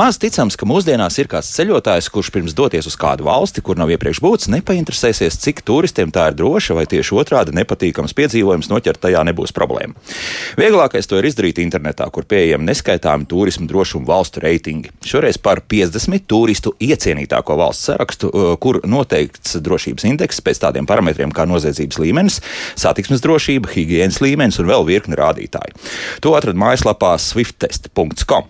Maz ticams, ka mūsdienās ir kāds ceļotājs, kurš pirms doties uz kādu valsti, kur nav iepriekš būtis, nepainteresēsies, cik turistiem tā ir droša, vai tieši otrādi nepatīkams piedzīvojums noķert tajā nebūs problēma. Vieglākais to ir izdarīt internetā, kur pieejami neskaitāmi turismu drošumu valstu reitingi. Šoreiz par 50 turistu iecienītāko valsts sarakstu, uh, kur noteikts drošības indeks pēc tādiem parametriem kā noziedzības līmenis, satiksmes drošība, higiēnas līmenis un vēl virkni rādītāji. To atrada mājaslapā swiftest.com.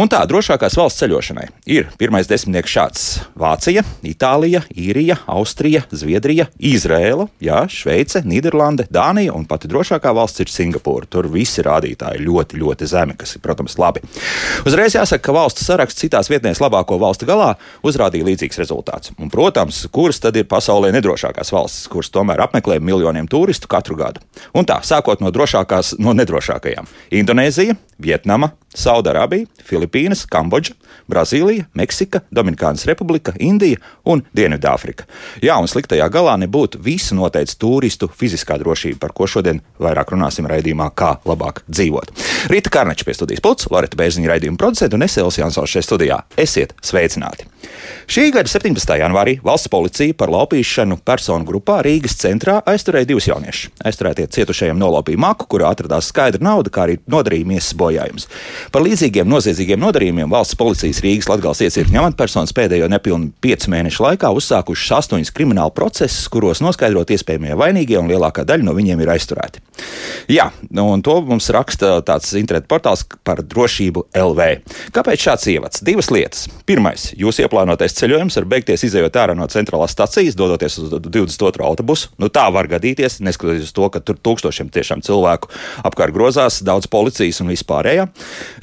Un tā drošākās valsts ceļošanai. Ir pirmais desmitnieks šāds - Vācija, Itālija, Īrija, Austrija, Zviedrija, Izrēla, jā, Šveice, Nīderlande, Dānija un pati drošākā valsts ir Singapūra. Tur visi rādītāji ļoti, ļoti zemi, kas ir, protams, labi. Uzreiz jāsaka, ka valstu saraksts citās vietnēs labāko valstu galā uzrādīja līdzīgs rezultāts. Un, protams, kuras tad ir pasaulē nedrošākās valstis, kuras tomēr apmeklē miljoniem turistu katru gadu. Un tā, sākot no drošākās, no nedrošākajām - Indonēzija, Vietnama, Saudārābija, Filipīnas, Kambodža, Brazīlija, Meksika, Dominikānas Republika, Indija un Dienvidāfrika. Jā, un sliktajā galā nebūtu visu noteicis turistu fiziskā drošība, par ko šodien vairāk runāsim raidījumā, kā labāk dzīvot. Rīta Karneča pie studijas pults, Loreta Bērziņa raidījuma producenta un Esēls Jansons šajā studijā. Esiet sveicināti! Šī gada 17. janvārī valsts policija par laupīšanu personu grupā Rīgas centrā aizturēja divus jauniešus. Aizturētie cietušajiem nolaupīja maku, kurā atradās skaidra nauda, kā arī nodarījuma miesas bojājums. Par līdzīgiem noziedzīgiem nodarījumiem valsts policijas Rīgas Latvijas iecirkņa amatpersonas pēdējo nepilnu piecu mēnešu laikā uzsākušas astoņus kriminālu procesus, kuros noskaidrot iespējamie vainīgie un lielākā daļa no viņiem ir aizturēti. Jā, un to mums raksta tāds internetu portāls par drošību LV. Kāpēc šāds ievads? Divas lietas. Pirmais, jūs ieplānotais ceļojums var beigties izējot ārā no centrālās stācijas, dodoties uz 22. autobusu. Nu, tā var gadīties, neskatoties uz to, ka tur tūkstošiem tiešām cilvēku apkārt grozās, daudz policijas un vispārējā.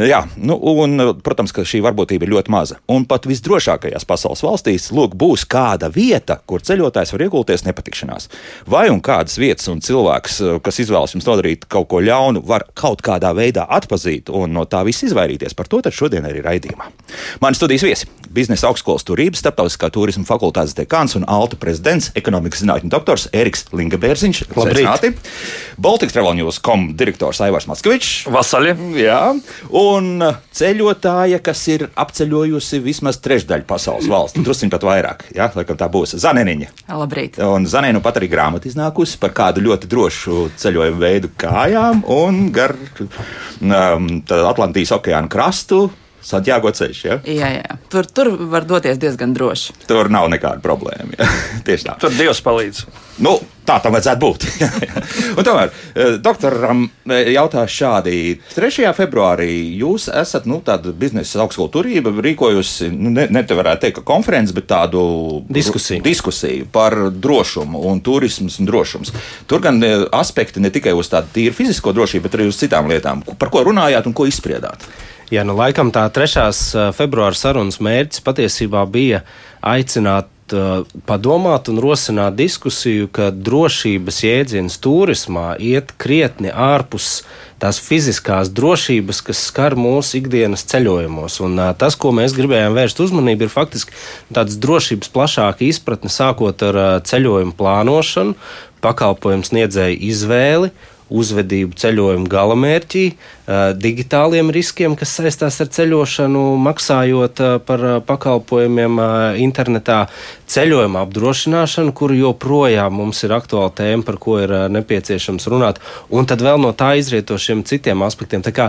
Jā, nu, un, protams, ka šī varbūtība ir ļoti maza. Un pat visdrošākajās pasaules valstīs, lūk, būs kāda vieta, kur ceļotājs var iegulties nepatikšanās. Vai un kādas vietas un cilvēks, kas izvēlas jums nodarīt kaut ko ļaunu, var kaut kādā veidā atpazīt un no tā viss izvairīties. Par to šodien arī raidījumā. Mani studijas viesi - biznesa augstskolas turības, starptautiskā turisma fakultātes dekāns un Alta prezidents, ekonomikas zinātņu doktors Eriks Lingabērziņš. Labrīt! Baltic Travel News.com direktors Aivars Mackevičs. Vasaļi! Jā, un ceļotāja, kas ir apceļojusi vismaz trešdaļu pasaules valsts, druskuļi pat vairāk, jā, laikam tā būs Zaneniņa. Labrīt! Un Zanēnu pat arī grāmata iznākusi par kādu ļoti drošu ceļojumu veidu kājām un gar um, Atlantijas okeāna krastu. Santiago ceļš. Ja? Jā, jā. Tur, tur var doties diezgan droši. Tur nav nekāda problēma. Ja? Tieši tā. Tur Dievs palīdz. Nu, tā tam vajadzētu būt. Un tomēr doktoram jautāšu šādi. 3. februārī jūs esat nu, biznesa augstskola turība rīkojusi, nu, ne, ne te varētu teikt, ka konferenci, bet tādu diskusiju. diskusiju par drošumu un turismas un drošums. Tur gan aspekti ne tikai uz tādu tīru fizisko drošību, bet arī uz citām lietām. Par ko runājāt un ko izspriedāt? Jā, nu laikam tā 3. februāra sarunas mērķis patiesībā bija aicināt padomāt un rosināt diskusiju, ka drošības jēdziens turismā iet krietni ārpus tās fiziskās drošības, kas skar mūsu ikdienas ceļojumos. Un, tas, ko mēs gribējām vērst uzmanību, ir faktiski tādas drošības plašāka izpratne, sākot ar ceļojumu plānošanu, pakalpojumu sniedzēju izvēli uzvedību ceļojuma galamērķī, digitāliem riskiem, kas saistās ar ceļošanu, maksājot par pakalpojumiem internetā, ceļojuma apdrošināšanu, kur joprojām mums ir aktuāla tēma, par ko ir nepieciešams runāt, un tad vēl no tā izrietošiem citiem aspektiem. Tā kā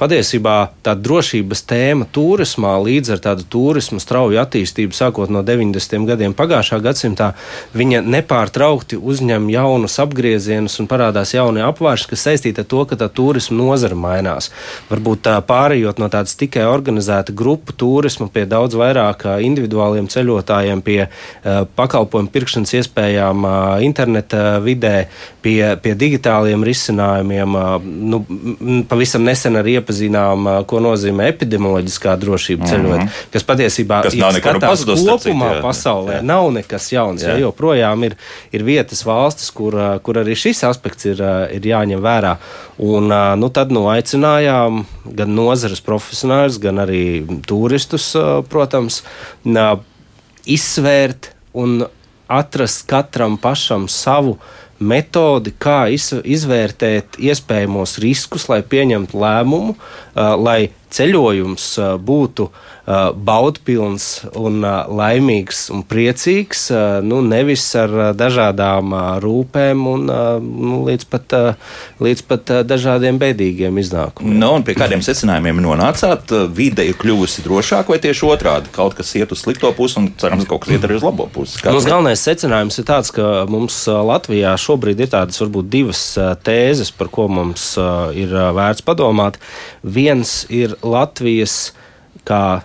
patiesībā tā drošības tēma turismā līdz ar tādu turismu strauju attīstību, sākot no 90. gadiem pagājušā gadsimtā, viņa nepārtraukti uzņem jaunus apgriezienus un parādās jauni apvārši, kas saistīti ar to, ka tā turisma nozara mainās. Varbūt tā pārējot no tādas tikai organizēta grupu turisma pie daudz vairāk individuāliem ceļotājiem, pie uh, pakalpojumu pirkšanas iespējām uh, interneta vidē, pie, pie digitāliem risinājumiem. Uh, nu, pavisam nesen arī iepazinām, ko nozīmē epidemioloģiskā drošība mm -hmm. ceļojot, kas patiesībā kas nav skatās kopumā jā, pasaulē, jā. nav nekas jauns. Jā. Jā, joprojām ir, ir vietas valstis, kur, kur arī šis aspekts ir, ir jāņem vērā. Un, nu, tad nu, aicinājām gan nozares profesionāļus, gan arī turistus, protams, izsvērt un atrast katram pašam savu metodi, kā izvērtēt iespējamos riskus, lai pieņemtu lēmumu, lai ceļojums būtu baudpilns un laimīgs un priecīgs, nu, nevis ar dažādām rūpēm un nu, līdz pat, līdz pat dažādiem bēdīgiem iznākumiem. Nu, pie kādiem secinājumiem nonācāt? Vide ir kļuvusi drošāka vai tieši otrādi? Kaut kas iet uz slikto pusi un cerams, kaut kas iet arī uz labo pusi. Kāds mums galvenais secinājums ir tāds, ka mums Latvijā šobrīd ir tādas varbūt divas tēzes, par ko mums ir vērts padomāt. Viens ir Latvijas kā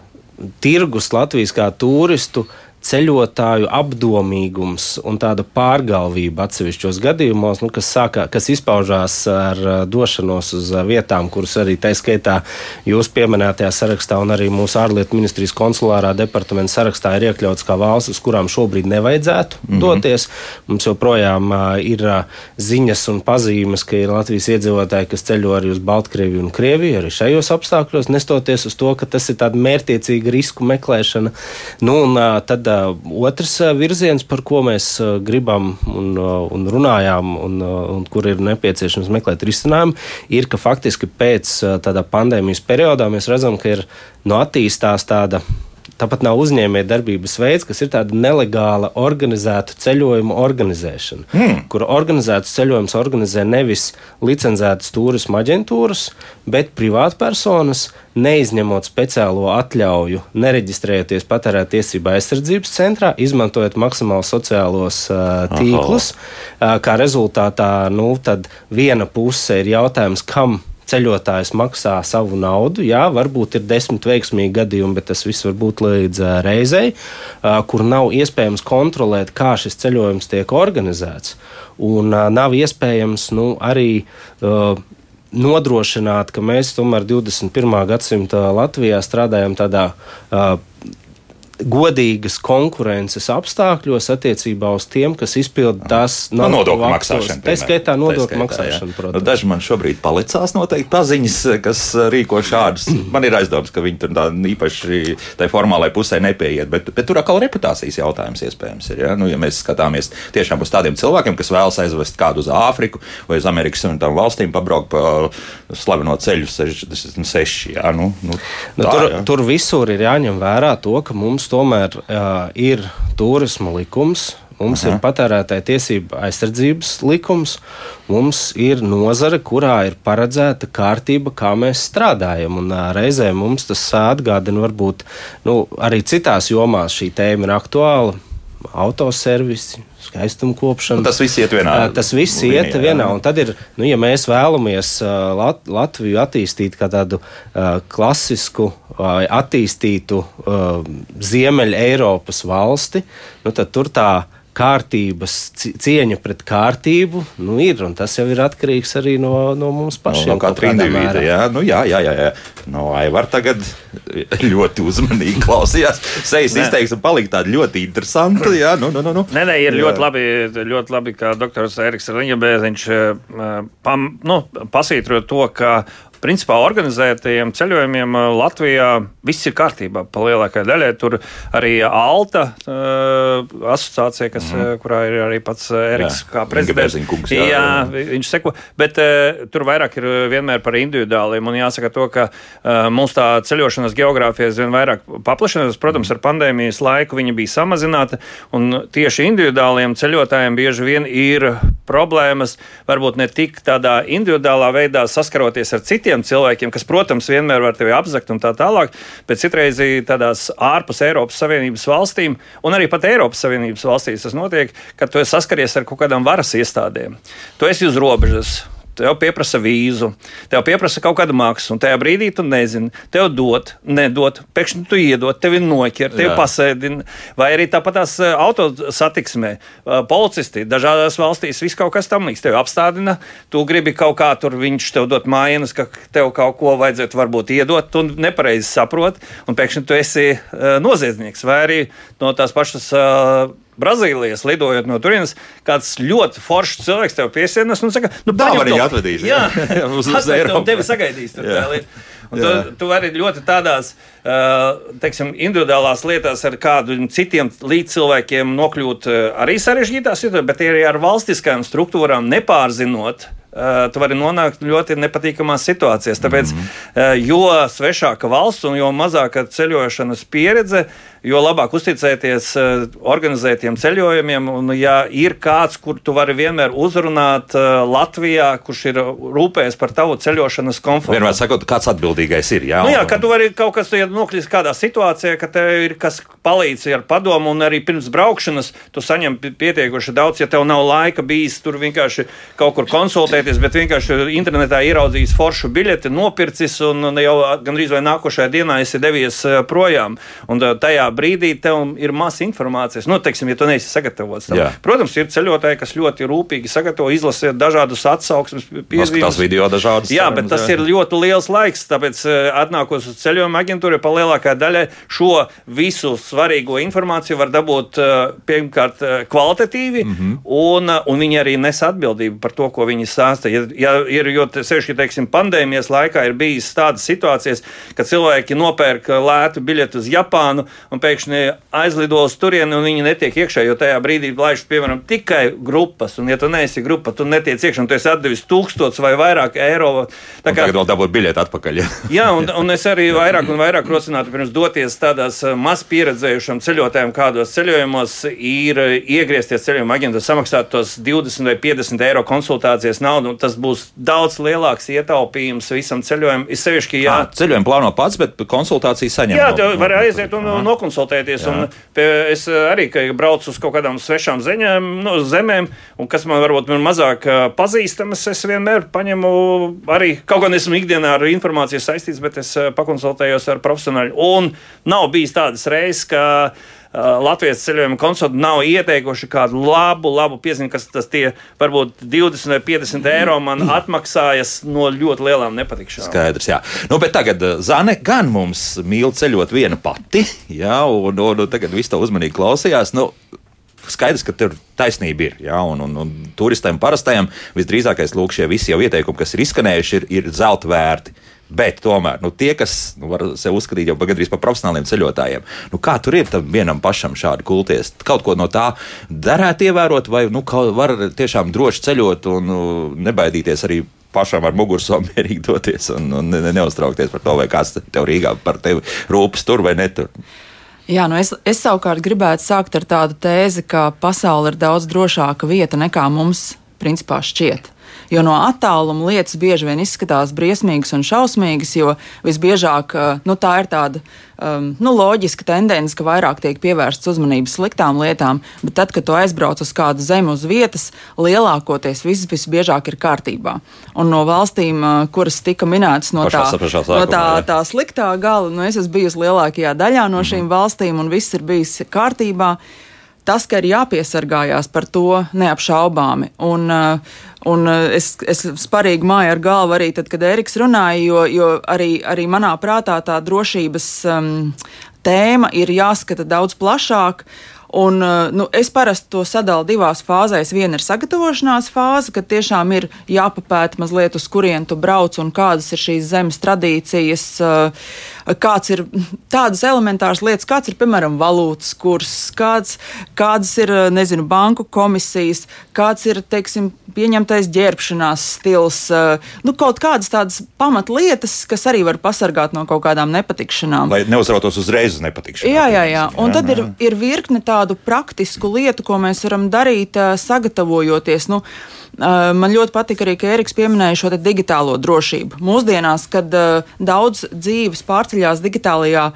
tirgus, Latvijas kā turistu ceļotāju apdomīgums un tāda pārgalvība atsevišķos gadījumos, nu, kas, sākā, kas izpaužās ar došanos uz vietām, kuras arī tā skaitā jūs pieminētajā sarakstā un arī mūsu ārlietu ministrijas konsulārā departamenta sarakstā ir iekļauts kā valsts, uz kurām šobrīd nevajadzētu mm -hmm. doties. Mums joprojām ir ziņas un pazīmes, ka ir Latvijas iedzīvotāji, kas ceļo arī uz Baltkrieviju un Krieviju, arī šajos apstākļos, nestoties uz to, ka tas ir tāda mērķiecīga risku meklēšana. Nu, un, tad otrs virziens, par ko mēs gribam un, un runājām, un, un kur ir nepieciešams meklēt risinājumu, ir, ka faktiski pēc tāda pandēmijas periodā mēs redzam, ka ir no attīstās tāda Tāpat nav uzņēmējdarbības veids, kas ir tāda nelegāla organizēta ceļojuma organizēšana, mm. kur organizētas ceļojums organizē nevis licencētas turisma aģentūras, bet privātpersonas, neizņemot speciālo atļauju, nereģistrējoties patērēt tiesību aizsardzības centrā, izmantojot maksimāli sociālos uh, tīklus. Uh, kā rezultātā nu, viena puse ir jautājums, kam ceļotājs maksā savu naudu. Jā, varbūt ir desmit veiksmīgi gadījumi, bet tas viss var būt līdz reizei, kur nav iespējams kontrolēt, kā šis ceļojums tiek organizēts. Un nav iespējams nu, arī nodrošināt, ka mēs tomēr 21. gadsimta Latvijā strādājam tādā uh, godīgas konkurences apstākļos attiecībā uz tiem, kas izpilda tās no, nodokļu maksāšanu. Tā skaitā nodokļu maksāšanu, protams. Nu, daži man šobrīd palicās noteikti paziņas, kas rīko šādus. Man ir aizdoms, ka viņi tur tā īpaši tai formālai pusē nepieiet, bet, bet tur atkal reputācijas jautājums iespējams ir. Ja? Nu, ja mēs skatāmies tiešām uz tādiem cilvēkiem, kas vēlas aizvest kādu uz Āfriku vai uz Amerikas un tām valstīm, pabraukt pa slaveno ceļu 66. Ja? Nu, nu, nu tā, nu, tur, ja? tur visur ir jāņem vērā to, ka mums tomēr uh, ir turisma likums. Mums Aha. ir patērētāja tiesība aizsardzības likums, mums ir nozare, kurā ir paredzēta kārtība, kā mēs strādājam. Un, reizē mums tas atgādina, varbūt nu, arī citās jomās šī tēma ir aktuāla autoservisi, skaistuma kopšana. Un tas viss iet vienā. Tas viss līnijā, iet vienā. Un tad ir, nu, ja mēs vēlamies Lat Latviju attīstīt kā tādu uh, klasisku, uh, attīstītu uh, Ziemeļa Eiropas valsti, nu, tad tur tā kārtības, cieņa pret kārtību nu, ir. Tas jau ir atkarīgs arī no, no mums pašiem. No, no katra indivīda. Jā, nu, jā, jā, jā. jā. No, Aivar tagad ļoti uzmanīgi klausījās. Sejas izteiksme palika tāda ļoti interesanta. Jā, nu, nu, nu, nu. Nē, nē, ir jā. ļoti labi, ļoti labi, ka doktors Eriks Riņabēziņš pam, nu, pasītro to, ka principā organizētajiem ceļojumiem uh, Latvijā viss ir kārtībā. Pa lielākajai daļai tur arī Alta uh, asociācija, kas, mm. kurā ir arī pats Eriks jā, kā prezidents. Kungs, jā, jā, jā, viņš seko, bet uh, tur vairāk ir vienmēr par individuāliem. Un jāsaka to, ka uh, mums tā ceļošanas geogrāfija aizvien vairāk paplašinās. Protams, ar pandēmijas laiku viņa bija samazināta, un tieši individuāliem ceļotājiem bieži vien ir problēmas, varbūt ne tik tādā individuālā veidā saskaroties ar citiem citiem cilvēkiem, kas, protams, vienmēr var tevi apzakt un tā tālāk, bet citreiz tādās ārpus Eiropas Savienības valstīm, un arī pat Eiropas Savienības valstīs tas notiek, kad tu saskaries ar kaut kādām varas iestādēm. Tu esi uz robežas tev pieprasa vīzu, tev pieprasa kaut kādu maksu, un tajā brīdī tu nezini, tev dot, nedot, pēkšņi tu iedod, tevi noķer, tevi pasēdina, vai arī tāpatās eh, autosatiksmē. Eh, policisti dažādās valstīs viss kaut kas tam līdz tevi apstādina, tu gribi kaut kā tur viņš tev dot mājienas, ka tev kaut ko vajadzētu varbūt iedot, tu nepareizi saproti, un pēkšņi tu esi uh, noziedznieks, vai arī no tās pašas Brazīlijas, lidojot no turienes, kāds ļoti foršs cilvēks tev piesienas un saka, nu, tā var arī atvedīs. Jā, uz, uz Eiropu. Tevi sagaidīs. Tur, tu, tu vari ļoti tādās teiksim, individuālās lietās ar kādu citiem līdzcilvēkiem nokļūt arī sarežģītās situācijās, bet arī ar valstiskajām struktūrām nepārzinot tu vari nonākt ļoti nepatīkamās situācijās. Tāpēc, mm -hmm. jo svešāka valsts un jo mazāka ceļošanas pieredze, jo labāk uzticēties organizētiem ceļojumiem. Un, ja ir kāds, kur tu vari vienmēr uzrunāt Latvijā, kurš ir rūpējies par tavu ceļošanas komfortu. Vienmēr sakot, kāds atbildīgais ir. Jā, nu, jā ka tu vari kaut kas ja nokļūst kādā situācijā, ka tev ir kas palīdz ar padomu, un arī pirms braukšanas tu saņem pietiekuši daudz, ja tev nav laika bijis tur vienkārši kaut kur konsultēties, bet vienkārši internetā ieraudzījis foršu biļeti, nopircis un jau gandrīz vai nākošajā dienā esi devies projām. Un tajā brīdī tev ir maz informācijas. Nu, teiksim, ja tu neesi sagatavots. Protams, ir ceļotāji, kas ļoti rūpīgi sagatavo, izlasa dažādus atsauksmes, piezīmes. video dažādas. Jā, bet tas jā. ir ļoti liels laiks, tāpēc eh, atnākot uz ceļojuma aģentūru, pa lielākā daļa šo visu svarīgo informāciju var dabūt eh, pirmkārt eh, kvalitatīvi, mm -hmm. un, un viņi arī nes atbildību par to, ko viņi stāsta. Ja, ja ir, jo sevišķi, teiksim, pandēmijas laikā ir bijis tādas situācijas, ka cilvēki nopērk lētu biļeti uz Japānu un pēkšņi aizlido uz turieni, un viņi netiek iekšā, jo tajā brīdī laiž, piemēram, tikai grupas. Un, ja tu neesi grupa, tu netiec iekšā, un tu esi atdevis tūkstotis vai vairāk eiro. Tā kā tagad vēl dabūt biļeti atpakaļ. Ja? jā, un, un es arī vairāk un vairāk rosinātu pirms doties tādās eh, maz pieredzējušam ceļotājiem, kādos ceļojumos ir eh, iegriezties ceļojuma aģentūra, samaksāt tos 20 vai 50 eiro konsultācijas naudu. Tas būs daudz lielāks ietaupījums visam ceļojumam. Ir sevišķi, ja ceļojumu plāno pats, bet konsultāciju saņem. Jā, no, var aiziet un nokonsultēt konsultēties. Pie, es arī braucu uz kaut kādām svešām zeņām, nu, zemēm, un kas man varbūt man mazāk pazīstamas, es vienmēr paņemu arī, kaut gan esmu ikdienā ar informāciju saistīts, bet es pakonsultējos ar profesionāļu. Un nav bijis tādas reizes, ka Latvijas ceļojuma konsultanti nav ieteikuši kādu labu, labu piezīmi, kas tas tie varbūt 20 vai 50 eiro man atmaksājas no ļoti lielām nepatikšanām. Skaidrs, jā. Nu, bet tagad Zane gan mums mīl ceļot viena pati, jā, un, un, un tagad viss tā uzmanīgi klausījās. Nu, skaidrs, ka tur taisnība ir. Ja, un, un, un turistiem parastajiem visdrīzākais lūk, šie visi jau ieteikumi, kas ir izskanējuši, ir, ir zelta vērti. Bet tomēr nu, tie, kas nu, var sevi uzskatīt jau gandrīz par profesionāliem ceļotājiem, nu, kā tur ir vienam pašam šādi kulties? Kaut ko no tā darētu ievērot, vai nu, var tiešām droši ceļot un nu, nebaidīties arī pašam ar mugursomu mierīgi doties un, un ne, neuztraukties par to, vai kāds tev Rīgā par tevi rūpes tur vai netur. Jā, nu es, es savukārt gribētu sākt ar tādu tēzi, ka pasaule ir daudz drošāka vieta nekā mums principā šķiet. Jo no attāluma lietas bieži vien izskatās briesmīgas un šausmīgas, jo visbiežāk nu, tā ir tāda um, nu, loģiska tendence, ka vairāk tiek pievērsts uzmanības sliktām lietām, bet tad, kad tu aizbrauc uz kādu zemi uz vietas, lielākoties viss visbiežāk ir kārtībā. Un no valstīm, kuras tika minētas no tā, pašā, no tā, tā sliktā gala, nu, es esmu bijusi lielākajā daļā no šīm mm. valstīm, un viss ir bijis kārtībā. Tas, ka ir jāpiesargājās par to neapšaubāmi. Un, uh, Un eh, es, es sparīgi māju ar galvu arī tad, kad Eriks runāja, jo, jo arī, arī manā prātā tā drošības um, tēma ir jāskata daudz plašāk. Un, eh, nu, es parasti to sadalu divās fāzēs. Viena ir sagatavošanās fāze, kad tiešām ir jāpapēta mazliet, uz kurien tu brauc un kādas ir šīs zemes tradīcijas, eh, kāds ir tādas elementāras lietas, kāds ir, piemēram, valūtas kurs, kāds, kādas ir, eh, nezinu, banku komisijas, kāds ir, teiksim, pieņemtais ģērbšanās stils, nu, kaut kādas tādas pamatlietas, kas arī var pasargāt no kaut kādām nepatikšanām. Lai neuzrautos uzreiz uz nepatikšanām. Jā, jā, jā. Un jā, tad jā. ir, ir virkne tādu tādu praktisku lietu, ko mēs varam darīt, sagatavojoties. Nu, Man ļoti patīk arī, ka Eriks pieminēja šo digitālo drošību. Mūsdienās, kad daudz dzīves pārceļās digitālajā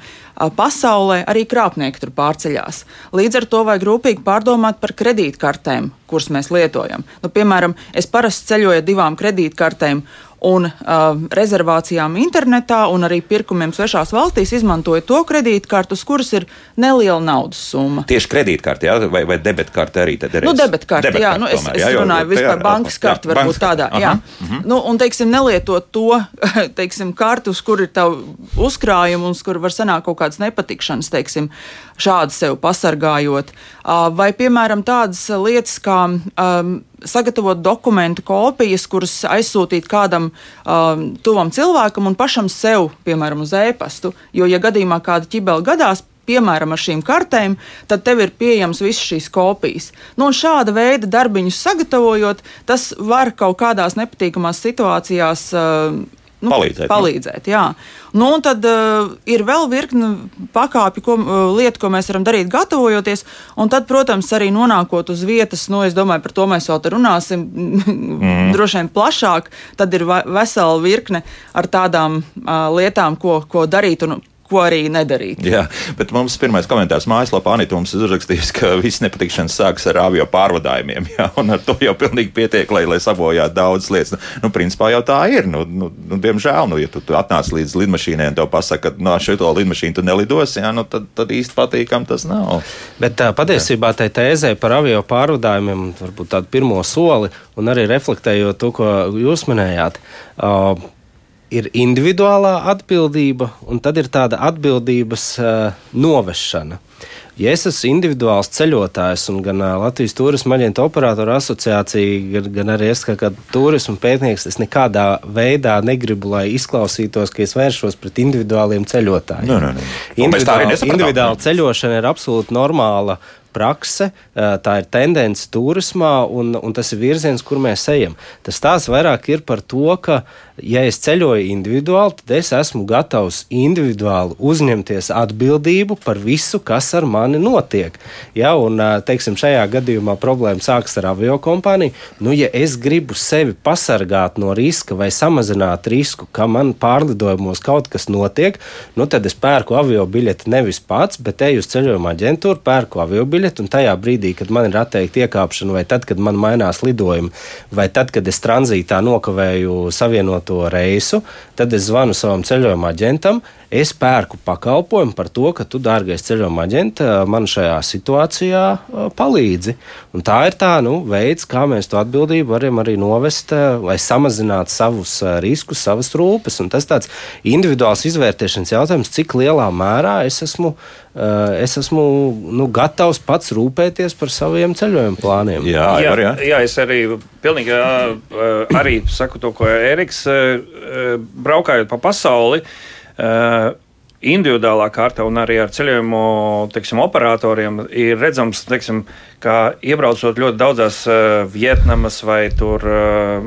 pasaulē, arī krāpnieki tur pārceļās. Līdz ar to vajag rūpīgi pārdomāt par kredītkartēm, kuras mēs lietojam. Nu, piemēram, es parasti ceļoju ar divām kredītkartēm, un uh, rezervācijām internetā un arī pirkumiem svešās valstīs izmantoja to kredītkartu, uz kuras ir neliela naudas summa. Tieši kredītkarte, jā, vai, vai debetkarte arī tad ir? Nu, debetkarte, debet jā, nu, es, tomēr, es jā, runāju vispār bankas karti, varbūt tādā, aha, jā. Uh -huh. nu, un, teiksim, nelietot to, teiksim, kartu, uz kur ir tavu uzkrājumu un uz kur var sanākt kaut kādas nepatikšanas, teiksim, šādi sev pasargājot. Vai, piemēram, tādas lietas kā um, sagatavot dokumentu kopijas, kuras aizsūtīt kādam um, tuvam cilvēkam un pašam sev, piemēram, uz e-pastu. Jo, ja gadījumā kāda ķibela gadās, piemēram, ar šīm kartēm, tad tev ir pieejams visas šīs kopijas. Nu, šāda veida darbiņus sagatavojot, tas var kaut kādās nepatīkamās situācijās. Uh, Nu, palīdzēt. Nu. palīdzēt jā. Nu, un tad uh, ir vēl virkne pakāpju, ko, uh, lietu, ko mēs varam darīt, gatavojoties. Un tad, protams, arī nonākot uz vietas, nu, es domāju, par to mēs vēl runāsim mm. droši vien plašāk. Tad ir vesela virkne ar tādām uh, lietām, ko, ko darīt. Un, ko arī nedarīt. Jā, bet mums pirmais komentārs mājaslapā Anita mums ir uzrakstījis, ka viss nepatikšanas sākas ar avio pārvadājumiem. Jā, un ar to jau pilnīgi pietiek, lai, lai sabojātu daudzas lietas. Nu, nu, principā jau tā ir. Nu, nu, nu, diemžēl, nu, ja tu, tu atnāc līdz lidmašīnai un tev pasaka, ka no nu, šo lidmašīnu tu nelidos, jā, nu, tad, tad īsti patīkam tas nav. Bet tā, patiesībā tai tēzē par avio pārvadājumiem, varbūt tādu pirmo soli, un arī reflektējot to, ko jūs minējāt. Uh, ir individuālā atbildība, un tad ir tāda atbildības uh, novešana. Ja es esmu individuāls ceļotājs, un gan uh, Latvijas turisma aģentu operatoru asociācija, gan, gan arī es kā, kā turisma pētnieks, es nekādā veidā negribu, lai izklausītos, ka es vēršos pret individuāliem ceļotājiem. No, no, no. Individuāli, individuāla ceļošana ir absolūti normāla prakse, tā ir tendence turismā, un, un tas ir virziens, kur mēs ejam. Tas tās vairāk ir par to, ka, ja es ceļoju individuāli, tad es esmu gatavs individuāli uzņemties atbildību par visu, kas ar mani notiek. Ja, un, teiksim, šajā gadījumā problēma sākas ar avio kompāniju. Nu, ja es gribu sevi pasargāt no riska vai samazināt risku, ka man pārlidojumos kaut kas notiek, nu, tad es pērku avio biļeti nevis pats, bet eju uz ceļojuma aģentūru, pērku avio biļeti biļeti, un tajā brīdī, kad man ir atteikta iekāpšana, vai tad, kad man mainās lidojumi, vai tad, kad es tranzītā nokavēju savienoto reisu, tad es zvanu savam ceļojuma aģentam. Es pērku pakalpojumu par to, ka tu, dārgais ceļojuma aģent, man šajā situācijā palīdzi. Un tā ir tā nu, veids, kā mēs to atbildību varam arī novest, lai samazinātu savus riskus, savas rūpes. Un tas tāds individuāls izvērtēšanas jautājums, cik lielā mērā es esmu es esmu nu, gatavs pats rūpēties par saviem ceļojuma plāniem. Jā, jā, var, jā. jā es arī pilnīgi arī saku to, ko Eriks braukājot pa pasauli individuālā kārta un arī ar ceļojumu teiksim, operatoriem ir redzams, teiksim, ka iebraucot ļoti daudzās uh, Vietnamas vai tur uh,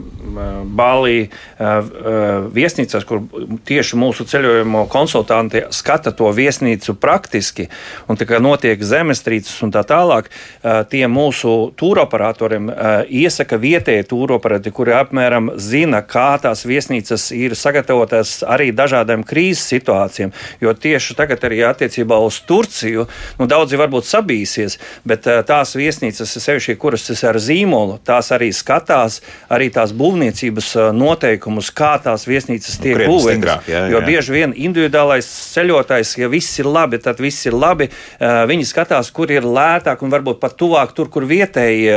Balī uh, viesnīcās, kur tieši mūsu ceļojumu konsultanti skata to viesnīcu praktiski, un tā kā notiek zemestrīces un tā tālāk, uh, tie mūsu tūroperatoriem uh, iesaka vietējie tūroperatori, kuri apmēram zina, kā tās viesnīcas ir sagatavotas arī dažādām krīzes situācijām, jo tieši tagad arī attiecībā uz Turciju, nu daudzi varbūt sabīsies, bet uh, tās viesnīcas, sevišķi, kuras ir ar zīmolu, tās arī skatās arī tās būvniecības noteikumus, kā tās viesnīcas nu, tiek būvētas. Jo bieži vien individuālais ceļotājs, ja viss ir labi, tad viss ir labi. Viņi skatās, kur ir lētāk un varbūt pat tuvāk tur, kur vietēji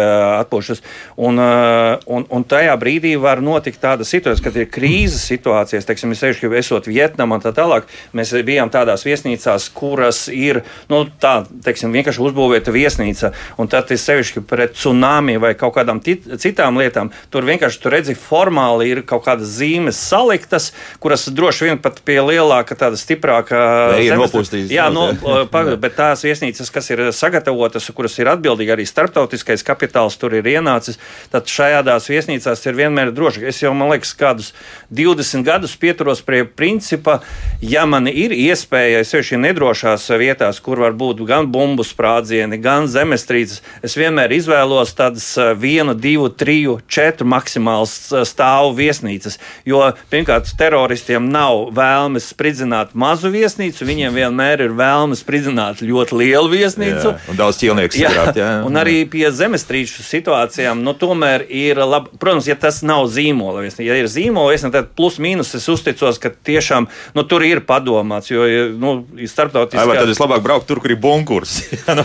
atpūšas. Un, un, un tajā brīdī var notikt tāda situācija, kad ir krīzes situācijas, teiksim, sevišķi esot Vietnamā un tā tālāk. Mēs bijām tādās viesnīcās, kuras ir nu, tā, teiksim, vienkārši uzbūvēta viesnīca. Un tad ir sevišķi pret tsunami vai kaut kādām citām lietām. Tur vienkārši tur redzi, formāli ir kaut kādas zīmes saliktas, kuras droši vien pat pie lielāka, tāda stiprāka zemes. Jā, no, pa, bet tās viesnīcas, kas ir sagatavotas, kuras ir atbildīgi arī starptautiskais kapitāls, tur ir ienācis, tad šajādās viesnīcās ir vienmēr droši. Es jau, man liekas, kādus 20 gadus pieturos pie principa, ja man ir iespēja, sevišķi nedrošās vietās, kur var būt gan bumbu sprādzieni, gan zemestrīces, es vienmēr izvēlos tādas eh, vienu, divu, triju, četru maksimāls eh, stāvu viesnīcas. Jo pirmkārt, teroristiem nav vēlmes spridzināt mazu viesnīcu, viņiem vienmēr ir vēlmes spridzināt ļoti lielu viesnīcu. Jā, un daudz ķīlnieku sagrāt. Jā, un arī pie zemestrīču situācijām, nu, tomēr ir labi. Protams, ja tas nav zīmola viesnīca, ja ir zīmola viesnīca, tad plus mīnus es uzticos, ka tiešām nu, tur ir padomāts, jo nu, starptautiski. Vai tad vislabāk braukt tur, kur ir bunkurs? jā, nu,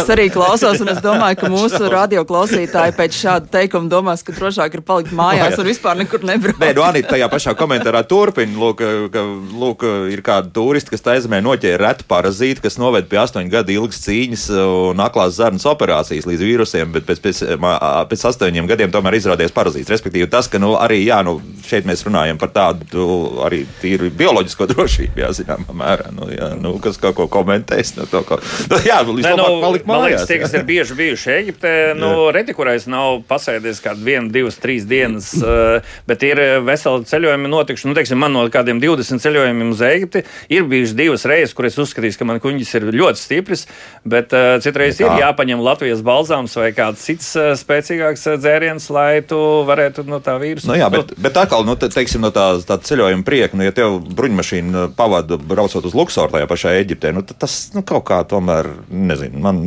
es arī klausos un es domāju, ka mūsu radioklausītāji pēc šāda teikuma domās, ka drošāk ir palikt mājās un vispār nekur nebraukt. Nē, nu, Anita tajā pašā komentārā turpina, lūk, ka, lūk, ir kādi turisti, kas taizemē noķēra retu parazītu, kas noved pie astoņu gadu ilgas cīņas un aklās zarnas operācijas līdz vīrusiem, bet pēc, pēc, pēc astoņiem gadiem tomēr izrādījās parazīts. Respektīvi, tas, ka nu, arī jā, nu, šeit mēs runājam par tādu arī tīri bioloģisko drošību, jā, zināmā mērā. Nu, jā, nu, kas kaut ko komentēs, nu, to, ko, nu, jā, līdz Nē, nu, nu, palikt man mājās. liekas, tie, kas ir bieži bijuši Eģiptē, nu, reti, kurais nav pasēdies kādu vienu, divas, trīs dienas, uh, bet ir veseli ceļojumi notikuši. Nu, teiksim, man no kādiem 20 ceļojumiem uz Eģipti ir bijušas divas reizes, kur es uzskatīju, ka man kuģis ir ļoti stiprs, bet uh, citreiz ir jāpaņem Latvijas balzāms vai kāds cits uh, spēcīgāks dzēriens, lai tu varētu no tā vīrusa. Nu, jā, bet, bet atkal, nu, te, teiksim, no tā, tā ceļojuma prieka, nu, ja tev bruņmašīna pavada braucot uz Luksoru tajā pašā Eģiptē, nu, tas nu, kaut kā tomēr, nezinu, man,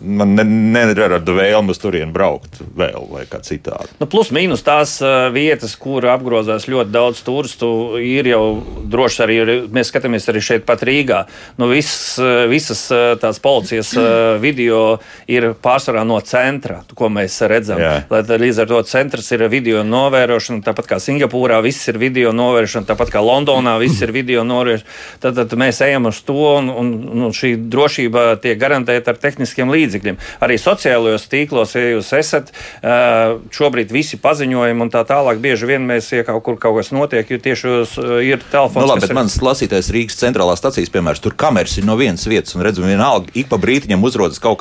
man ne, nerada vēlmu uz turieni braukt vēl vai kā citādi. Nu, plus mīnus tās vietas, kur apgrozās ļoti daudz turistu, ir jau droši arī. Mēs skatāmies arī šeit, pat Rīgā. Nu, viss, uh, visas tās policijas video ir pārsvarā no centra, ko mēs redzam. Lai, līdz ar to centrs ir video novērošana, tāpat kā Singapūrā viss ir video novērošana, tāpat kā Londonā viss ir video novērošana. Tad, tad mēs ejam uz to, un, un, un šī drošība tiek garantēta ar tehniskiem līdzekļiem. Arī sociālajos tīklos, ja jūs esat, šobrīd visi paziņojumi un tā tālāk, bieži vien mēs, ja kaut kur kaut kas notiek, jo tieši ir telefons. Nu, labi, bet ir- mans lasītais Rīgas centrālās stācijas piemērs, tur kameras ir no vienas vietas, un redzam, vienalga, ik pa brītiņam uzrodas kaut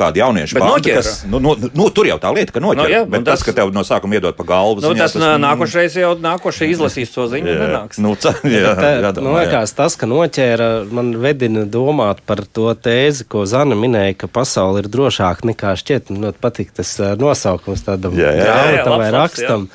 bandi, noķēra. kas, nu, nu, nu, tur jau tā lieta, ka noķer. Nu, jā, bet tas, tas- ka tev no sākuma iedod pa galvu, Nu, ziņā, tas nā- nākošais jau nākošais izlasīs to ziņu. Jā, nenāks. nu, tā, jā, Tā, jādomā, man liekas, tas, ka noķēra, man vedina domāt par to tēzi, ko Zana minēja, ka pasaule ir drošāka nekā šķiet. Man ļoti patīk tas ā, nosaukums tādam Jā, jā, jā. Jā, jā, grāmatam vai rakstam.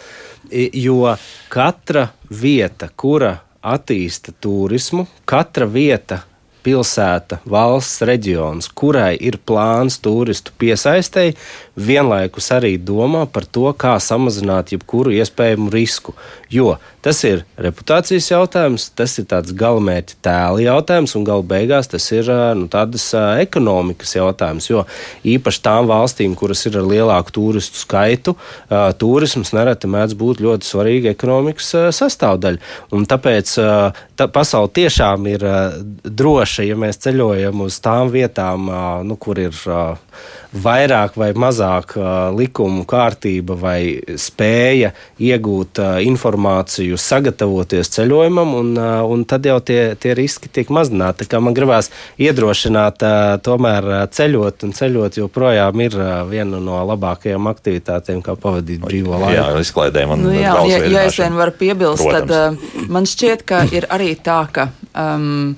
I- Jo katra vieta, kura attīsta turismu, katra vieta, pilsēta, valsts reģions, kurai ir plāns turistu piesaistēji, vienlaikus arī domā par to, kā samazināt jebkuru iespējamu risku. Jo tas ir reputācijas jautājums, tas ir tāds galamērķa tēla jautājums, un gala beigās tas ir nu, tādas ekonomikas jautājums. Jo īpaši tām valstīm, kuras ir ar lielāku turistu skaitu, turisms nereti mēdz būt ļoti svarīga ekonomikas sastāvdaļa. Un tāpēc tā pasaule tiešām ir droša, ja mēs ceļojam uz tām vietām, nu, kur ir vairāk vai mazāk ā, likumu kārtība vai spēja iegūt ā, informāciju, sagatavoties ceļojumam, un, ā, un tad jau tie, tie riski tiek mazināti. Tā kā Man gribās iedrošināt, tomēr ceļot, un ceļot joprojām ir viena no labākajām aktivitātēm, kā pavadīt brīvo laiku. Jā, izklaidēm un Nu, jā, ja, ja es vien varu piebilst, Protams. tad uh, man šķiet, ka ir arī tā, ka. Um,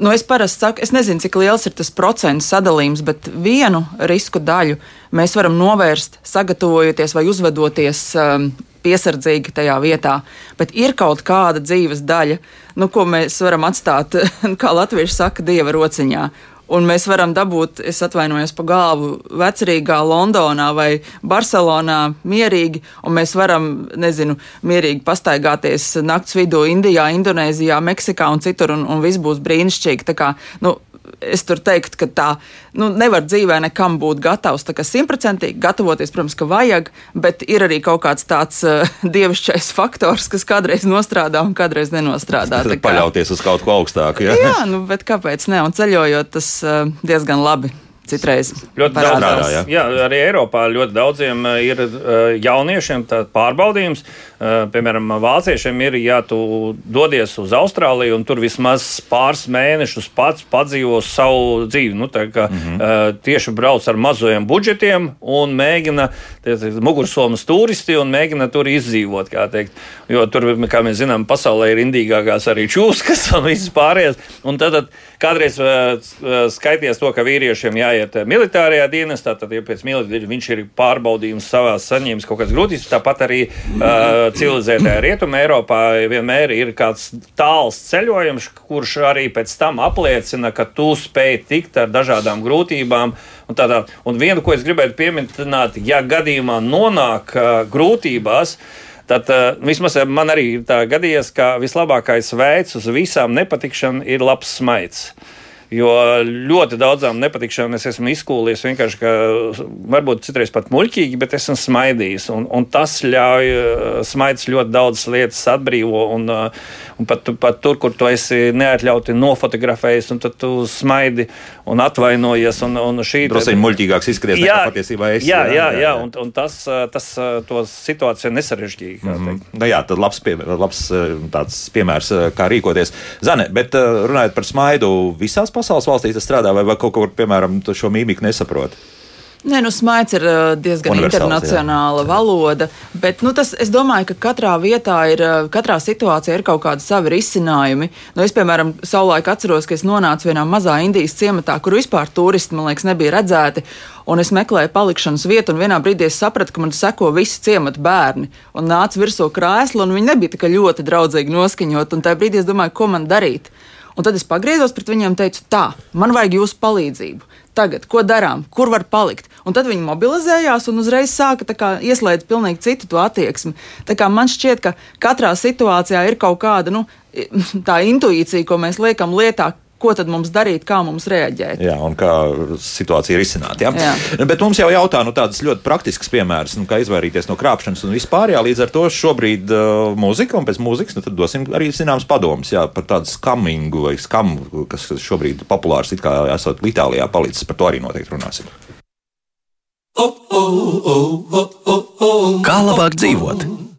Nu, es parasti saku, es nezinu, cik liels ir tas procentu sadalījums, bet vienu risku daļu mēs varam novērst, sagatavojoties vai uzvedoties um, piesardzīgi tajā vietā. Bet ir kaut kāda dzīves daļa, nu, ko mēs varam atstāt, kā latvieši saka, dieva rociņā. Un mēs varam dabūt, es atvainojos pa galvu, vecerīgā Londonā vai Barcelonā mierīgi, un mēs varam, nezinu, mierīgi pastaigāties nakts vidū Indijā, Indonēzijā, Meksikā un citur, un, un viss būs brīnišķīgi. Tā kā, nu, es tur teiktu, ka tā nu, nevar dzīvē nekam būt gatavs. Tā kā simtprocentīgi gatavoties, protams, ka vajag, bet ir arī kaut kāds tāds uh, dievišķais faktors, kas kādreiz nostrādā un kādreiz nenostrādā. Tad kā- paļauties uz kaut ko augstāku. Jā, Jā, nu, bet kāpēc ne? Un ceļojot, tas uh, diezgan labi citreiz Ļoti parādās. daudz, jā. jā, arī Eiropā ļoti daudziem eh, ir eh, jauniešiem pārbaudījums. Eh, Piemēram, vāciešiem ir, ja tu dodies uz Austrāliju un tur vismaz pāris mēnešus pats padzīvo savu dzīvi. Nu, tā kā, mm -hmm. Tieši brauc ar mazajiem budžetiem un mēģina mugursomas turisti un mēģina tur izdzīvot. kā teikt. Jo tur, kā mēs zinām, pasaulē ir indīgākās arī čūskas un viss pārējais. Un tad, tad kādreiz skaities to, ka vīriešiem jāiet eh, militārajā dienestā, tad, ja pēc militārā viņš ir pārbaudījums savā saņēmis kaut kādas grūtības, tāpat arī uh, civilizētajā rietumē Eiropā vienmēr ir kāds tāls ceļojums, kurš arī pēc tam apliecina, ka tu spēj tikt ar dažādām grūtībām. Un, tādā, un vienu, ko es gribētu pieminēt, ja gadījumā nonāk uh, grūtībās, Tad uh, vismaz man arī tā gadījies, ka vislabākais veids uz visām nepatikšanām ir labs smaids. Jo ļoti daudzām nepatikšanām es esmu izkūlies vienkārši, ka varbūt citreiz pat muļķīgi, bet esmu smaidījis. Un, un tas ļauj smaids ļoti daudzas lietas atbrīvo. Un, un pat, pat tur, kur tu esi neatļauti nofotografējis, un tad tu smaidi un atvainojies. Un, un šī drusku muļķīgāks izskaties jā, nekā patiesībā es. Jā, jā, jā, jā. un, un tas, tas to situāciju nesarežģīja. Mm -hmm. nu, jā, tad labs, pie, labs tāds piemērs, kā rīkoties. Zane, bet runājot par smaidu visās pasaules valstīs tas strādā, vai, vai kaut kur, piemēram, šo mīmiku nesaprot? Nē, nu, smaids ir uh, diezgan internacionāla jā. valoda, bet nu, tas, es domāju, ka katrā vietā ir, uh, katrā situācijā ir kaut kādi savi risinājumi. Nu, es, piemēram, savulaik atceros, ka es nonācu vienā mazā Indijas ciematā, kur vispār turisti, man liekas, nebija redzēti. Un es meklēju palikšanas vietu, un vienā brīdī es sapratu, ka man seko visi ciemata bērni. Un nāca virsū krēslu, un viņi nebija tik ļoti draudzīgi noskaņot. Un tajā brīdī es domāju, ko man darīt. Un tad es pagriezos pret viņiem un teicu, tā, man vajag jūsu palīdzību. Tagad, ko darām, kur var palikt? Un tad viņi mobilizējās un uzreiz sāka kā, ieslēgt pilnīgi citu attieksmi. Man šķiet, ka katrā situācijā ir kaut kāda nu, tā intuīcija, ko mēs liekam lietā, ko tad mums darīt, kā mums reaģēt. Jā, un kā situācija ir izsināta. Ja? Jā. Bet mums jau jautā nu, tādas ļoti praktiskas piemēras, nu, kā izvairīties no krāpšanas un vispār. Jā, līdz ar to šobrīd uh, mūzika un pēc mūzikas nu, dosim arī zināmas padomas jā, par tādu skamingu vai skamu, kas šobrīd populārs it kā esot Itālijā palicis. Par to arī noteikti runāsim. Kā labāk dzīvot?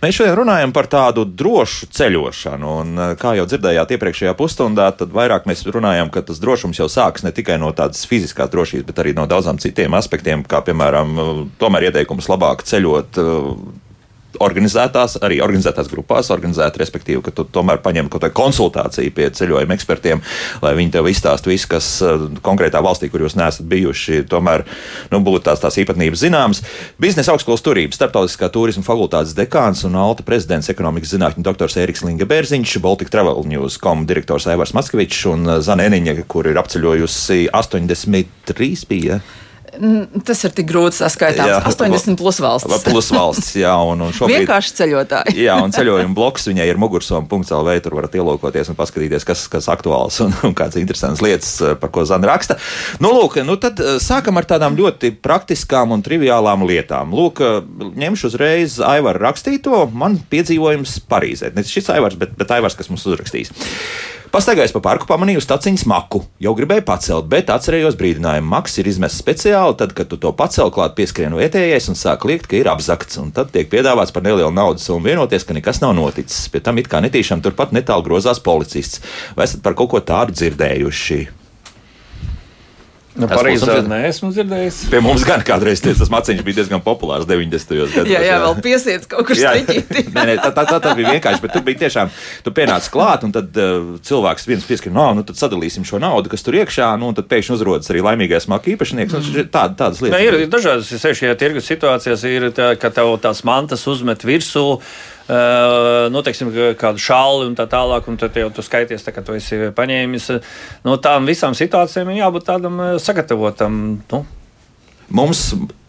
Mēs šodien runājam par tādu drošu ceļošanu, un eh, kā jau dzirdējāt iepriekšējā pusstundā, tad vairāk mēs runājam, ka tas drošums jau sākas ne tikai no tādas fiziskās drošības, bet arī no daudzām citiem aspektiem, kā piemēram, tomēr ieteikums labāk ceļot eh, organizētās, arī organizētās grupās, organizēt, respektīvi, ka tu tomēr paņem kaut kādu konsultāciju pie ceļojuma ekspertiem, lai viņi tev izstāsta visu, kas eh, konkrētā valstī, kur jūs neesat bijuši, tomēr nu, būtu tās, tās īpatnības zināmas. Biznesa augstskolas turības, starptautiskā turisma fakultātes dekāns un Alta prezidents ekonomikas zinātņu doktors Eriks Linga Bērziņš, Baltic Travel News kom direktors Aivars Maskavičs un Zana Eniņa, kur ir apceļojusi 83 bija. Tas ir tik grūti saskaitāms. Jā, 80 plus valsts. Plus valsts, jā, un, un šobrīd. Vienkārši ceļotāji. jā, un ceļojuma bloks viņai ir mugursoma.lv. Tur varat ielūkoties un paskatīties, kas, kas aktuāls un, un kādas interesantas lietas, eh, par ko Zana raksta. Nu, lūk, nu tad eh, sākam ar tādām ļoti praktiskām un triviālām lietām. Lūk, eh, ņemšu uzreiz Aivaru rakstīto. Man piedzīvojums Parīzē. Ne šis Aivars, bet, bet Aivars, kas mums uzrakstīs. Pastaigājis pa parku, pamanīju staciņas maku. Jau gribēju pacelt, bet atcerējos brīdinājumu. Maks ir izmests speciāli, tad, kad tu to pacēl klāt, pieskrien vietējais un sāk liekt, ka ir apzakts. Un tad tiek piedāvāts par nelielu naudas summu vienoties, ka nekas nav noticis. Pie tam it kā netīšām turpat netālu grozās policists. Vai esat par kaut ko tādu dzirdējuši? Nu, Parīzē neesmu dzirdējis. Pie mums gan kādreiz tas maciņš bija diezgan populārs 90. gados. Jā, jā, vēl piesiet kaut kur steķīti. nē, nē, tā, tā, tā, tā bija vienkārši, bet tur bija tiešām, tu pienāc klāt, un tad uh, cilvēks viens pieskrien, no, nu tad sadalīsim šo naudu, kas tur iekšā, nu, un tad pēkšņi uzrodas arī laimīgais maka īpašnieks. Nu, mm. Tā, tādas lietas. Ne, ir, ir dažādas, ja šajā tirgus situācijās ir, tā, ka tev tās mantas uzmet virsū. Nu, teiksim, kādu šāli un tā tālāk, un tad jau tu skaities, tā, ka tu esi paņēmis. No tām visām situācijām jābūt tādam sagatavotam. Nu. Mums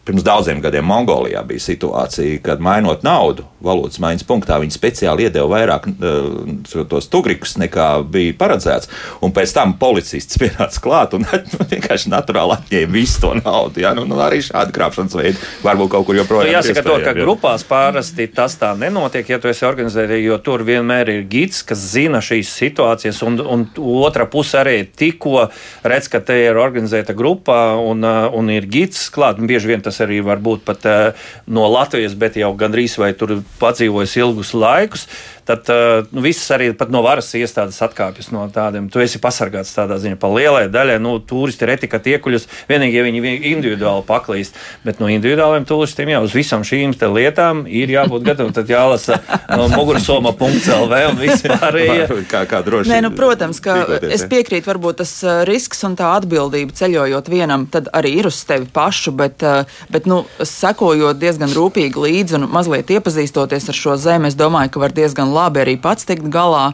Pirms daudziem gadiem Mongolijā bija situācija, kad mainot naudu valūtas maiņas punktā, viņi speciāli iedeva vairāk uh, tos tugrikus nekā bija paredzēts. Un pēc tam policists pienāca klāt un nu, vienkārši naturāli atņēma visu to naudu. Ja? Nu, nu, arī šādi krāpšanas veidi varbūt kaut kur joprojām. Nu, jāsaka, to, ka grupās parasti tas tā nenotiek, ja tu esi organizēts, jo tur vienmēr ir gids, kas zina šīs situācijas, un, un otra puse arī tikko redz, ka te ir organizēta grupa un, un ir gids klāt. Bieži vien tas tas arī var būt pat uh, no Latvijas, bet jau gandrīz vai tur padzīvojis ilgus laikus tad uh, nu, viss arī no varas iestādes atkāpjas no tādiem. Tu esi pasargāts tādā ziņā par lielai daļai. Nu, turisti ir etika tiekuļus, vienīgi, ja viņi individuāli paklīst. Bet no individuāliem turistiem jau uz visām šīm lietām ir jābūt gatavam. Tad jālasa no mugursoma.lv un vispārējie. kā, kā droši. Nē, nu, protams, ka es piekrītu, varbūt tas uh, risks un tā atbildība ceļojot vienam, tad arī ir uz tevi pašu, bet, uh, bet nu, sekojot diezgan rūpīgi līdzi un mazliet iepazīstoties ar šo zemi, es domāju, ka var diezgan labi arī pats tikt galā.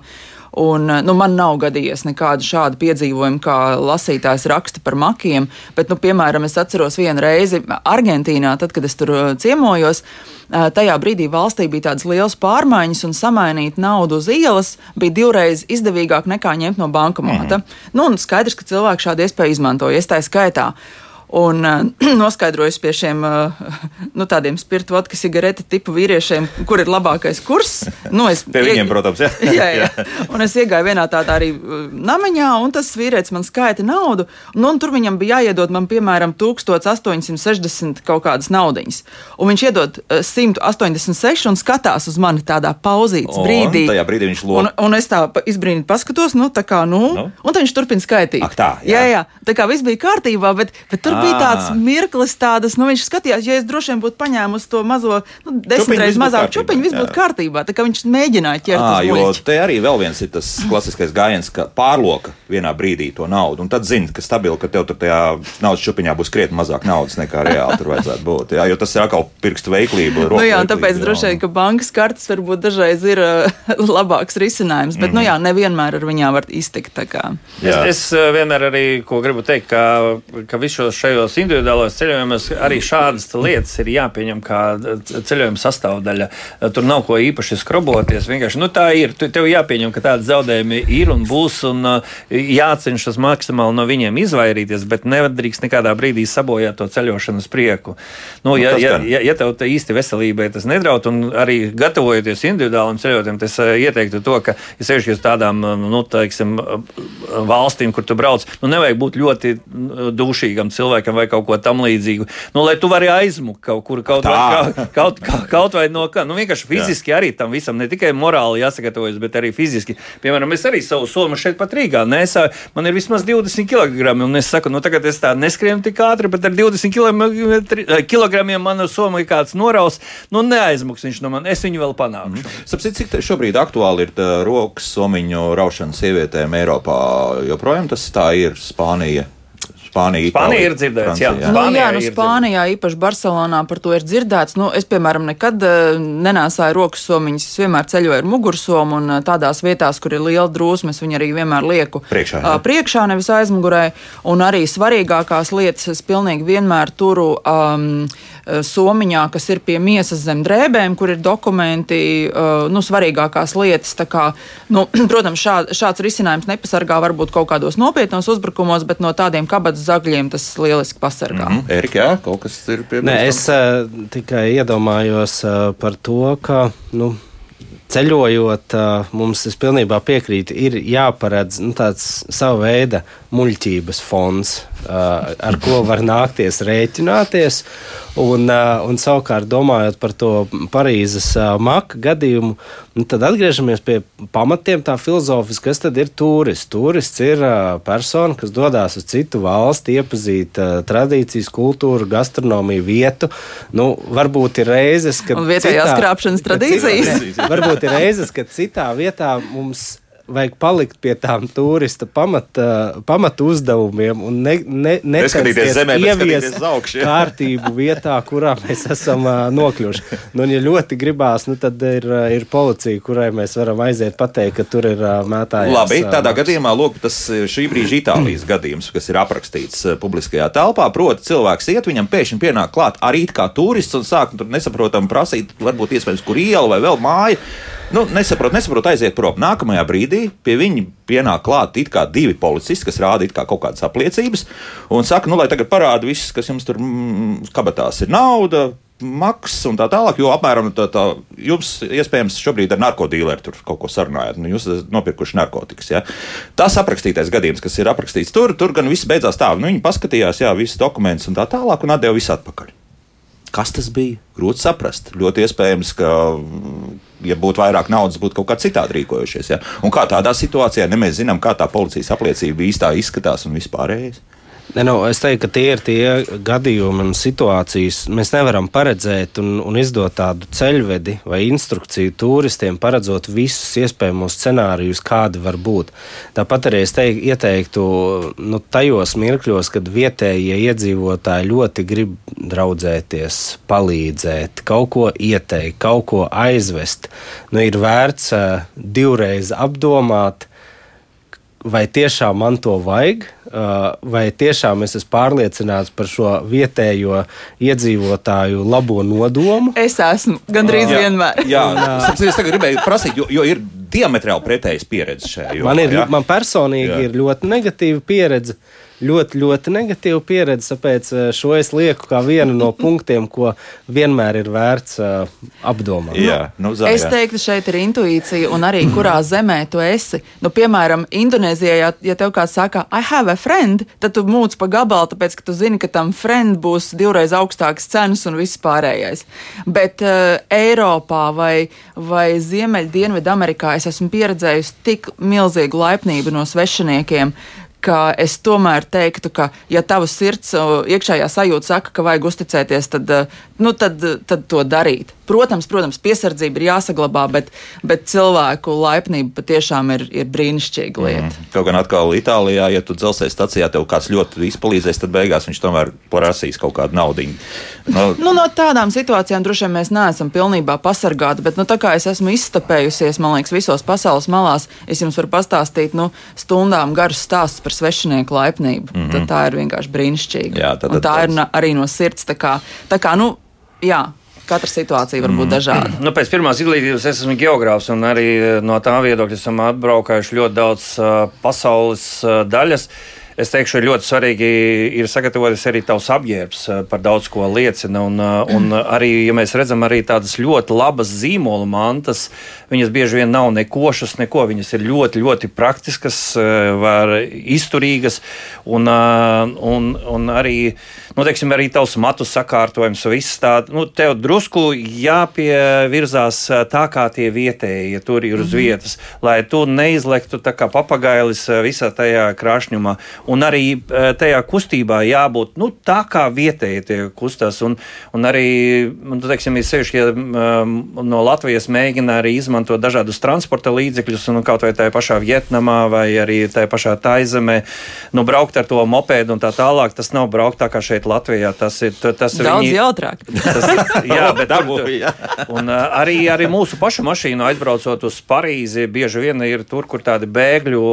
Un, nu, man nav gadījies nekādu šādu piedzīvojumu, kā lasītājs raksta par makiem, bet, nu, piemēram, es atceros vienu reizi Argentīnā, tad, kad es tur ciemojos. Tajā brīdī valstī bija tādas lielas pārmaiņas, un samainīt naudu uz ielas bija divreiz izdevīgāk nekā ņemt no bankomāta. Mm -hmm. nu, skaidrs, ka cilvēki šādu iespēju izmantoja, tā skaitā. Un uh, noskaidrojusi pie šiem uh, nu, tādiem spirtu vodka cigareti tipu vīriešiem, kur ir labākais kurs. Nu, pie viņiem, ieg... protams, jā. jā, jā. Un es iegāju vienā tādā arī namiņā, un tas vīrietis man skaita naudu. Nu, tur viņam bija jāiedod man, piemēram, 1860 kaut kādas naudiņas. Un viņš iedod 186 un skatās uz mani tādā pauzītes un, brīdī. Tajā brīdī viņš lūdz. Un, un es tā izbrīnīt paskatos, nu, tā kā, nu, nu? un tad viņš turpina skaitīt. Ak, tā, jā. jā, jā. Tā kā viss bija kārtībā, bet, bet tur bija tāds mirklis, tādas, nu, viņš skatījās, ja es droši vien būtu paņēmusi to mazo, nu, desmit reizes mazāku čupiņu, viss būtu kārtībā. Tā kā viņš mēģināja ķert à, jo muļķi. te arī vēl viens ir tas klasiskais gājiens, ka pārloka vienā brīdī to naudu, un tad zini, ka stabili, ka tev tur tajā naudas čupiņā būs krietni mazāk naudas nekā reāli tur vajadzētu būt. Jā, jo tas ir atkal pirkstu veiklība. Nu, jā, tāpēc droši vien, ka bankas kartes varbūt dažreiz ir labāks risinājums, bet, mm -hmm. nu mhm. jā, nevienmēr ar viņām var iztikt. Es, es vienmēr arī, ko gribu teikt, ka, ka visos šajos individuālajos ceļojumos arī šādas lietas ir jāpieņem kā ceļojuma sastāvdaļa. Tur nav ko īpaši skroboties. Vienkārši nu, tā ir. Tev jāpieņem, ka tādi zaudējumi ir un būs, un uh, jācenšas maksimāli no viņiem izvairīties, bet nedrīkst nekādā brīdī sabojāt to ceļošanas prieku. Nu, nu ja, ja, ja, ja tev īsti veselībai tas nedraud, un arī gatavojoties individuālam ceļotājiem, tas uh, ieteiktu to, ka, ja sevišķi uz tādām nu, teiksim, valstīm, kur tu brauc, nu, nevajag būt ļoti dušīgam cilvēkam vai kaut ko tam līdzīgu. Nu, lai tu vari aizmukt kaut kur, kaut, vai, kaut, kaut, kaut, kaut vai no kā. Nu, vienkārši fiziski Jā. arī tam visam, ne tikai morāli jāsagatavojas, bet arī fiziski. Piemēram, es arī savu somu šeit pat Rīgā nesāju. Man ir vismaz 20 kg, un es saku, nu, tagad es tā neskrienu tik ātri, bet ar 20 kg mana soma ir kāds noraus. Nu, neaizmuks viņš no manis, es viņu vēl panākšu. Mm. Sapsit, cik šobrīd aktuāli ir rokas somiņu raušana sievietēm Eiropā? Joprojām tas tā ir Spānija. Spānija, Spānija ir dzirdēts. Jā, jā. Nu, jā nu, Spānijā, īpaši Barcelonā, par to ir dzirdēts. Nu, es, piemēram, nekad uh, nenēsāju rokas somiņas. Es vienmēr ceļoju ar mugursomu, un uh, tādās vietās, kur ir liela drūzme, es viņu arī vienmēr lieku priekšā, jā. uh, priekšā nevis aizmugurē. Un arī svarīgākās lietas es pilnīgi vienmēr turu. Um, Eh, somiņā, kas ir pie miesas zem drēbēm, kur ir dokumenti, eh, nu, svarīgākās lietas. Kā, nu, protams, šā, šāds risinājums nepasargā varbūt kaut kādos nopietnos uzbrukumos, bet no tādiem kabatas zagļiem tas lieliski pasargā. Mm -hmm. Erika, jā, kaut kas ir piebilstams? Nē, es uh, tikai iedomājos uh, par to, ka. Nu, ceļojot, mums es pilnībā piekrītu, ir jāparedz nu, tāds sava veida muļķības fonds, ar ko var nākties rēķināties. Un, un savukārt, domājot par to Parīzes maka gadījumu, nu, tad atgriežamies pie pamatiem tā filozofiski, kas tad ir turists. Turists ir persona, kas dodas uz citu valsti, iepazīt tradīcijas, kultūru, gastronomiju, vietu. Nu, varbūt ir reizes, kad. Un vietējās krāpšanas tradīcijas. varbūt ir reizes, kad citā vietā mums vajag palikt pie tām turista pamata, pamata uzdevumiem un ne, ne, neskatīties zemē, ieviest kārtību vietā, kurā mēs esam nokļuvuši. Nu, un, ja ļoti gribās, nu, tad ir, ir policija, kurai mēs varam aiziet pateikt, ka tur ir mētājums. Labi, tādā uh, gadījumā, lūk, tas šī brīža Itālijas gadījums, kas ir aprakstīts publiskajā telpā, proti cilvēks iet, viņam pēkšņi pienāk klāt arī kā turists un sāk tur nesaprotam prasīt, varbūt iespējams, kur iela vai vēl māja. Nu, nesaprot, nesaprot, aiziet prom. Nākamajā brīdī pie viņa pienāk klāt divi policisti, kas rāda kā kaut kādas apliecības, un saka, nu, lai tagad parāda viss, kas jums tur mm, kabatās ir nauda. Maks un tā tālāk, jo apmēram tā, tā jums iespējams šobrīd ar narkotīleru tur kaut ko sarunājat. Nu, jūs esat nopirkuši narkotikas. Ja? Tas aprakstītais gadījums, kas ir aprakstīts tur, tur gan viss beidzās tā. Nu, viņi paskatījās, jā, visus dokumentus un tā tālāk, un atdeva visu atpakaļ. Kas tas bija? Grūti saprast. Ļoti iespējams, ka, ja būtu vairāk naudas, būtu kaut kā citādi rīkojušies. Ja? Un kā tādā situācijā, ne mēs zinām, kā tā policijas apliecība īstā izskatās un vispārējais. Ne, nu, es teiktu, ka tie ir tie gadījumi un situācijas, mēs nevaram paredzēt un, un izdot tādu ceļvedi vai instrukciju turistiem, paredzot visus iespējamos scenārijus, kādi var būt. Tāpat arī es teik, ieteiktu, nu, tajos mirkļos, kad vietējie iedzīvotāji ļoti grib draudzēties, palīdzēt, kaut ko ieteikt, kaut ko aizvest, nu, ir vērts uh, divreiz apdomāt, vai tiešām man to vajag, vai tiešām es esmu pārliecināts par šo vietējo iedzīvotāju labo nodomu. Es esmu gandrīz jā, vienmēr. Jā, es tagad gribēju prasīt, jo, jo ir diametrāli pretējas pieredze šajā jomā. Man, ir, jā? man personīgi jā. ir ļoti negatīva pieredze. Uh, ļoti, ļoti negatīva pieredze. Tāpēc eh, šo es lieku kā vienu no punktiem, ko vienmēr ir vērts uh, apdomāt. Jā, nu, zā, es teiktu, šeit ir intuīcija, un arī kurā zemē tu esi. Nu, piemēram, Indonēzijā, ja, ja tev kāds saka, I have a friend, tad tu mūc pa gabalu, tāpēc, ka tu zini, ka tam friend būs divreiz augstākas cenas un viss pārējais. Bet uh, Eiropā vai, vai Ziemeļdienvidamerikā es esmu pieredzējusi tik milzīgu laipnību no svešiniekiem, ka es tomēr teiktu, ka, ja tavs sirds iekšējā sajūta saka, ka vajag uzticēties, tad, nu, tad, tad to darīt. Protams, protams, piesardzība ir jāsaglabā, bet, bet cilvēku laipnība patiešām ir, ir brīnišķīga lieta. Mm. Kaut gan atkal Itālijā, ja tu dzelzceļa stacijā tev kāds ļoti izpalīdzēs, tad beigās viņš tomēr prasīs kaut kādu naudu. No... Nu, no tādām situācijām droši vien mēs neesam pilnībā pasargāti, bet nu, tā kā es esmu izstapējusies, man liekas, visos pasaules malās, es jums varu pastāstīt nu, stundām garus stāstus par svešinieku laipnību. Mm -hmm. Tad tā ir vienkārši brīnišķīga. Jā, tad, tad, Un tā tāds... ir arī no sirds. Tā kā, tā kā nu, jā, katra situācija var būt mm. dažāda. Nu, pēc pirmās izglītības es esmu geogrāfs, un arī no tā viedokļa esam atbraukājuši ļoti daudz uh, pasaules uh, daļas. Uh, es teikšu, ļoti svarīgi ir sagatavoties arī tavs apģērbs, eh, par daudz ko liecina. Un, eh, un arī, ja mēs redzam, arī tādas ļoti labas zīmola mantas, viņas bieži vien nav nekošas, neko. Viņas ir ļoti, ļoti praktiskas, eh, var izturīgas un, un, un arī, nu, teiksim, arī tavs matu sakārtojums, viss tā, nu, tev drusku jāpievirzās tā, kā tie vietējie tur ir uz mhm. vietas, lai tu neizlektu tā kā papagailis visā tajā krāšņumā un arī eh, tajā kustībā jābūt nu, tā, kā vietēji tie kustās. Un, un arī, nu, teiksim, ir sevišķi, ja um, no Latvijas mēģina arī izmantot dažādus transporta līdzekļus, nu, kaut vai tajā pašā Vietnamā vai arī tajā pašā Taizemē, nu, braukt ar to mopēdu un tā tālāk, tas nav braukt tā kā šeit Latvijā. Tas ir, tas Daudz viņi, jautrāk. Tas ir, jā, bet Dabu, jā. Un, arī, arī mūsu pašu mašīnu aizbraucot uz Parīzi, bieži vien ir tur, kur tādi bēgļu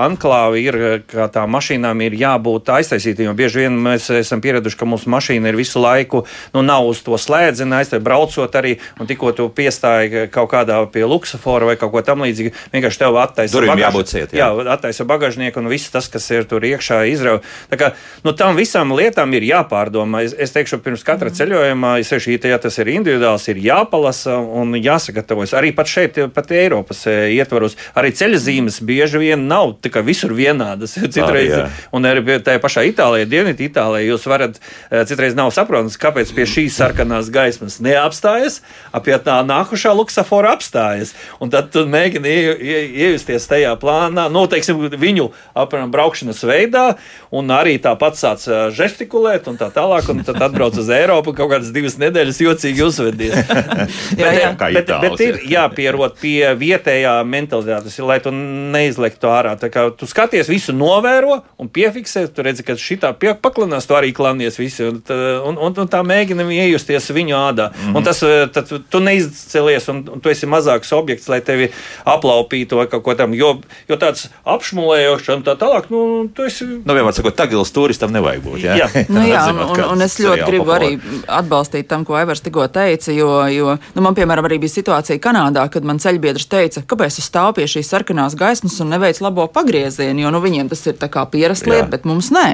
anklāvi ir, kā tā mašīna mašīnām ir jābūt aiztaisītām. Bieži vien mēs esam pieraduši, ka mūsu mašīna ir visu laiku, nu, nav uz to slēdzienu, aiztaisīt, braucot arī, un tikko tu piestāji kaut kādā pie luksafora vai kaut ko tamlīdzīgu, vienkārši tev attaisa bagāžnieku. jābūt ciet, jā. jā, attaisa bagāžnieku un viss tas, kas ir tur iekšā izrauj. Tā kā, nu, tam visām lietām ir jāpārdomā. Es, es teikšu, pirms katra ceļojuma, ja šī, ja tas ir individuāls, ir jāpalasa un jāsagatavojas. Arī pat šeit, pat Eiropas e, ietvaros, arī ceļzīmes bieži vien nav visur vienādas. Citreiz ah, Un arī tajā pašā Itālijā, Dienvidu Itālijā, jūs varat, eh, citreiz nav saprotams, kāpēc pie šīs sarkanās gaismas neapstājas, ap pie tā nākušā luksafora apstājas. Un tad tu mēģini ie, ie, iejusties tajā plānā, nu, teiksim, viņu apmēram braukšanas veidā, un arī tāpat sāc žestikulēt un tā tālāk, un tad atbrauc uz Eiropu kaut kādas divas nedēļas jocīgi uzvedies. jā, jā. Bet, bet, bet ir jāpierot pie vietējā mentalitātes, lai tu neizlektu ārā. Tā kā tu skaties, visu novēro un piefiksē, tu redzi, ka šitā paklanās, tu arī klanies visi, un, un, un, un tā mēģinam iejusties viņu ādā. Mm -hmm. Un tas, eh, tad tu neizcelies, un, un tu esi mazāks objekts, lai tevi aplaupītu vai kaut ko tam, jo, jo tāds apšmulējošs un tā tālāk, nu, tu esi. Nu, vienmēr sakot, Tagils turistam nevajag būt, jā? Jā, nu, jā un, un, un es ļoti gribu populāri. arī atbalstīt tam, ko Evers tikko teica, jo, jo nu, man, piemēram, arī bija situācija Kanādā, kad man ceļbiedrs teica, kāpēc es stāvu pie šīs sarkanās gaismas un neveicu labo pagriezienu, jo nu, viņiem tas ir tā kā pierasta lieta, bet mums nē.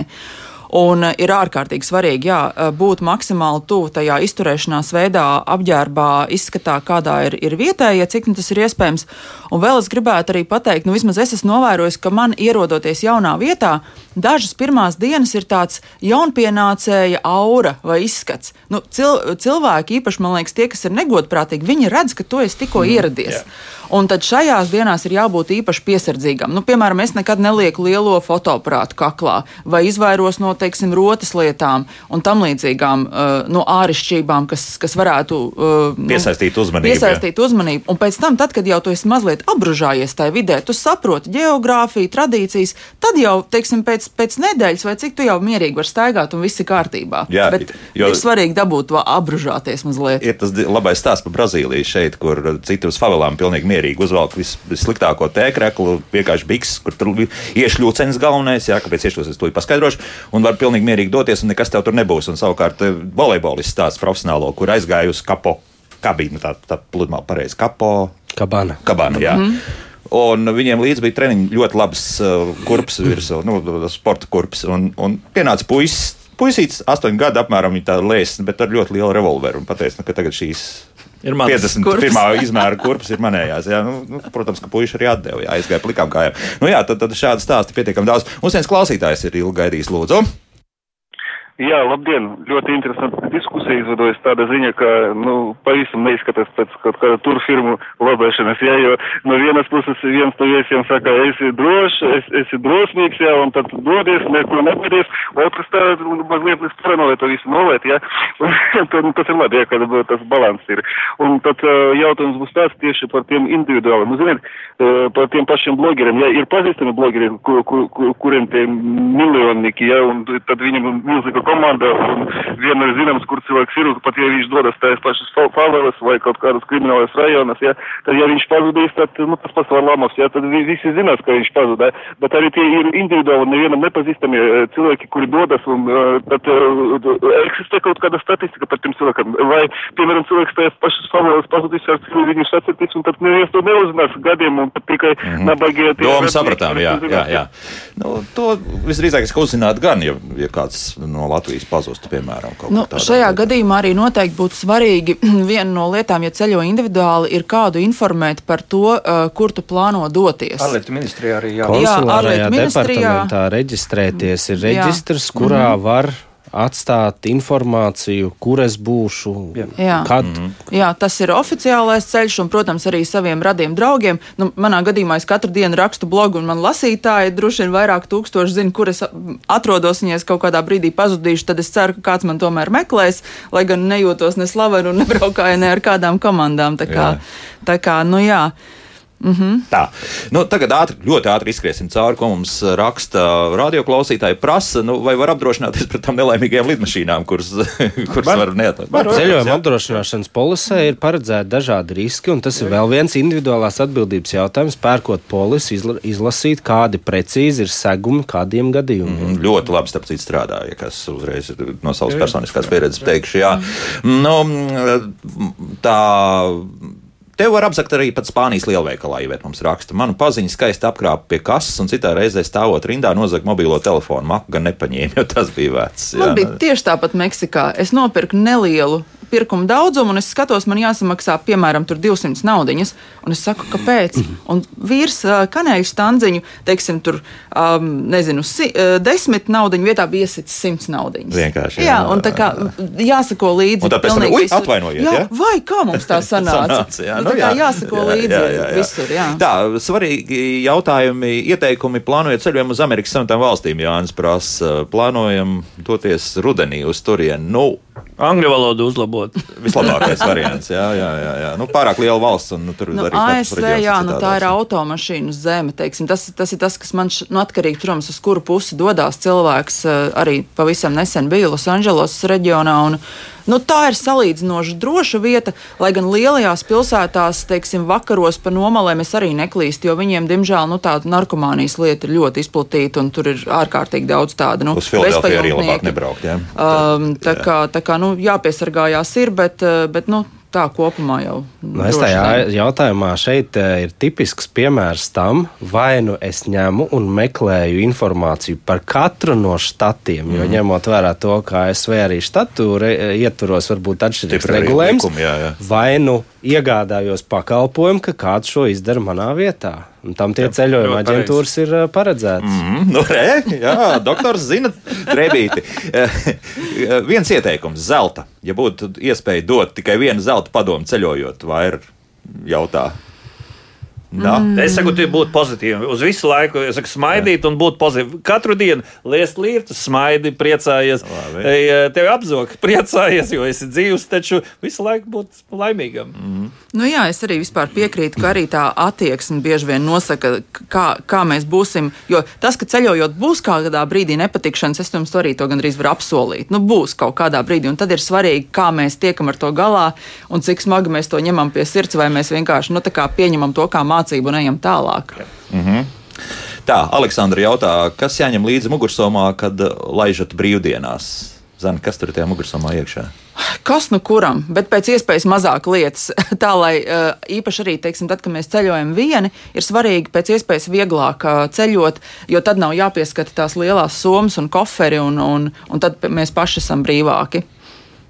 Un eh, ir ārkārtīgi svarīgi jā, eh, būt maksimāli tuvu tajā izturēšanās veidā, apģērbā, izskatā, kādā ir, ir vietējie, cik nu tas ir iespējams. Un vēl es gribētu arī pateikt, nu vismaz es esmu novērojis, ka man ierodoties jaunā vietā, dažas pirmās dienas ir tāds jaunpienācēja aura vai izskats. Nu, cil, cilvēki, īpaši man liekas, tie, kas ir negodprātīgi, viņi redz, ka tu esi tikko mm, ieradies. Yeah. Un tad šajās dienās ir jābūt īpaši piesardzīgam. Nu, piemēram, es nekad nelieku lielo fotoaparātu kaklā vai izvairos no, teiksim, rotas lietām un tam līdzīgām uh, no āršķirībām, kas, kas varētu uh, nu, piesaistīt uzmanību. Piesaistīt uzmanību. Un pēc tam, tad, kad jau tu esi mazliet apbružājies tajā vidē, tu saproti geogrāfiju, tradīcijas, tad jau, teiksim, pēc, pēc nedēļas vai cik tu jau mierīgi vari staigāt un viss ir kārtībā. Jā, Bet jo, ir svarīgi dabūt to apbružāties mazliet. Ir tas labais stāsts par Brazīliju šeit, kur citi uz favelām pilnīgi mierīgi uzvelk vis, vissliktāko tēkreklu, vienkārši biks, kur tur iešļūcenis galvenais, jā, kāpēc iešļūcenis to paskaidrošu, un var pilnīgi mierīgi doties, un nekas tev tur nebūs. Un savukārt eh, volejbolists tāds profesionālo, kur aizgāja uz kapo kabīnu, tā, tā pludmale pareizi, kapo. Kabana. Kabana, jā. Mm -hmm. Un viņiem līdzi bija treniņš ļoti labs uh, kurps virsū, nu, sporta kurps. Un, un pienāca puisis, puisīts, astoņu gadu apmēram, viņa tā lēsas, bet ar ļoti lielu revolveru. Un pateica, nu, ka tagad šīs Ir 51. izmēra kurpes ir manējās. Jā. Nu, nu, protams, ka puiši arī atdeva, jā, aizgāja plikām kājām. Nu, jā, tad, tad šādi stāsti pietiekami daudz. Mums viens klausītājs ir ilgi gaidījis, lūdzu. Jā, labdien! Ļoti interesanta diskusija izveidojas tāda ziņa, ka, nu, pavisam neizskatās pēc kaut kāda turfirmu lobēšanas, jā, jo no vienas puses viens no viesiem saka, esi drošs, es, esi drosmīgs, jā, un tad dodies, neko nebadies, otrs tā mazliet līdz paranoja to visu novēt, jā, un tad, tas ir labi, jā, kad tas balans ir. Un tad jautājums būs tāds tieši par tiem individuāliem. Nu, ziniet, par tiem pašiem blogeriem, jā, ir pazīstami blogeri, kur, kur, kur, kuriem tie miljonīgi, jā, un tad viņam milzīga viena ir zināms, kur cilvēks ir, un pat ja viņš dodas tās pašas favelas vai kaut kādas kriminālas rajonas, ja, tad ja viņš pazudīs, tad, nu, tas pats var lamos, ja, tad visi zinās, ka viņš pazudē, bet arī tie ir individuāli nevienam nepazīstami cilvēki, kuri dodas, un tad eksistē kaut kāda statistika par tiem cilvēkiem, vai, piemēram, cilvēks tās pašas favelas pazudīs, ar cik viņu sacirtīs, un tad neviens to neuzzinās gadiem, un tad tikai mm -hmm. nabagie. Domu sapratām, jā, jā, jā. Nu, to visdrīzāk es uzzināt gan, ja, ja kāds no Latvijas pazustu, piemēram. Nu, šajā lietā. gadījumā arī noteikti būtu svarīgi viena no lietām, ja ceļo individuāli, ir kādu informēt par to, uh, kur tu plāno doties. Ārlietu ministrijā arī jā. Jā, ārlietu ministrijā. reģistrēties ir reģistrs, kurā mm -hmm. var atstāt informāciju, kur es būšu, jā. kad. Mm -hmm. Jā, tas ir oficiālais ceļš, un, protams, arī saviem radiem draugiem. Nu, manā gadījumā es katru dienu rakstu blogu, un man lasītāji droši vien vairāk tūkstoši zina, kur es atrodos. Ja es kaut kādā brīdī pazudīšu, tad es ceru, ka kāds man tomēr meklēs, lai gan nejūtos ne slavenu un nebraukāju ne ar kādām komandām. Tā kā, jā. tā kā nu jā. Mm -hmm. Tā, nu, tagad ātri, ļoti ātri izskriesim cauri, ko mums raksta radioklausītāji. Prasa, nu, vai var apdrošināties par tām nelaimīgajām lidmašīnām, kuras, kuras var, var neatlikt. Ceļojuma apdrošināšanas polisē ir paredzēti dažādi riski, un tas ir vēl viens individuālās atbildības jautājums. Pērkot polisi, izla, izlasīt, kādi precīzi ir segumi kādiem gadījumiem. Mm, ļoti labi, starp citu, strādāja, kas uzreiz no savas personiskās pieredzes teikšu. Jā. Nu, tā Tev var apzakt arī pat Spānijas lielveikalā, ja mums raksta. Manu paziņu skaisti apkrāpa pie kases, un citā reizē stāvot rindā nozag mobilo telefonu. Maku gan nepaņēma, jo tas bija vecs. Man jā. bija tieši tāpat Meksikā. Es nopirku nelielu pirkuma daudzumu, un es skatos, man jāsamaksā piemēram 200 naudiņas. Un es saku, kāpēc? Un vīrs kanēļu standziņu, teiksim, tur, um, nezinu, si, desmit naudiņu vietā bija iesicis simts naudiņas. Vienkārši. Jā, jā un tā kā jāsako līdzi. Un tāpēc tam ir atvainojiet. Jā, jā? Vai kā mums tā sanāca? sanāca jā, nu, tā kā jā. jāsako jā, līdzi jā, jā, jā. visur. Jā. Tā, svarīgi jautājumi, ieteikumi plānojot ceļojumu uz Amerikas Savienotām valstīm. Jānis prasa, plānojam doties rudenī uz turieni. Nu, Angļu valodu uzlabot. Vislabākais variants. Jā, jā, jā, jā. Nu, pārāk liela valsts. Un, nu, tur nu, arī ASV, jā, nu, tā ir automašīnu zeme. Teiksim. Tas, tas ir tas, kas man nu, atkarīgi, protams, uz kuru pusi dodas cilvēks. Eh, arī pavisam nesen bija Losandželosas reģionā. Un, Nu, tā ir salīdzinoši droša vieta, lai gan lielajās pilsētās, teiksim, vakaros pa nomalēm es arī neklīstu, jo viņiem, diemžēl, nu, tāda narkomānijas lieta ir ļoti izplatīta un tur ir ārkārtīgi daudz tādu nu, bezpajumtnieku. Nebraukt, jā. Um, tā kā, tā kā nu, jāpiesargājās ir, bet, eh, bet nu, tā kopumā jau. Nu, es tajā jautājumā šeit eh, ir tipisks piemērs tam, vai nu es ņemu un meklēju informāciju par katru no štatiem, mm. jo mhm. ņemot vērā to, ka ASV arī štatu ietvaros var būt atšķirīgs regulējums, vai nu iegādājos pakalpojumu, ka kāds šo izdara manā vietā. Un tam tie jā, ceļojuma aģentūras ir uh, paredzētas. Mm, -hmm. nu, re, jā, doktors zina, drebīti. Viens ieteikums - zelta. Ja būtu iespēja dot tikai vienu zelta padomu ceļojot, vai ir jautā? Da. Mm. Es saku, būt pozitīvi. Uz visu laiku es saku, smaidīt un būt pozitīvi. Katru dienu liest līrtu, smaidi, priecājies. Labi. Ej, Tevi apzog, priecājies, jo esi dzīvs, taču visu laiku būt laimīgam. Mm. Nu, jā, es arī vispār piekrītu, ka arī tā attieksme bieži vien nosaka, kā, kā mēs būsim. Jo tas, ka ceļojot būs kādā brīdī nepatikšanas, es jums to arī to gandrīz varu apsolīt. Nu, būs kaut kādā brīdī, un tad ir svarīgi, kā mēs tiekam ar to galā un cik smagi mēs to ņemam pie sirds, vai mēs vienkārši nu, tā kā pieņemam to kā mācību un ejam tālāk. Tā, Aleksandra jautā, kas jāņem līdzi mugursomā, kad uh, laižat brīvdienās? Zani, kas tur ir tajā mugursomā iekšā? Kas nu kuram, bet pēc iespējas mazāk lietas. Tā lai uh, īpaši arī, teiksim, tad, kad mēs ceļojam vieni, ir svarīgi pēc iespējas vieglāk uh, ceļot, jo tad nav jāpieskata tās lielās somas un koferi, un, un, un tad mēs paši esam brīvāki.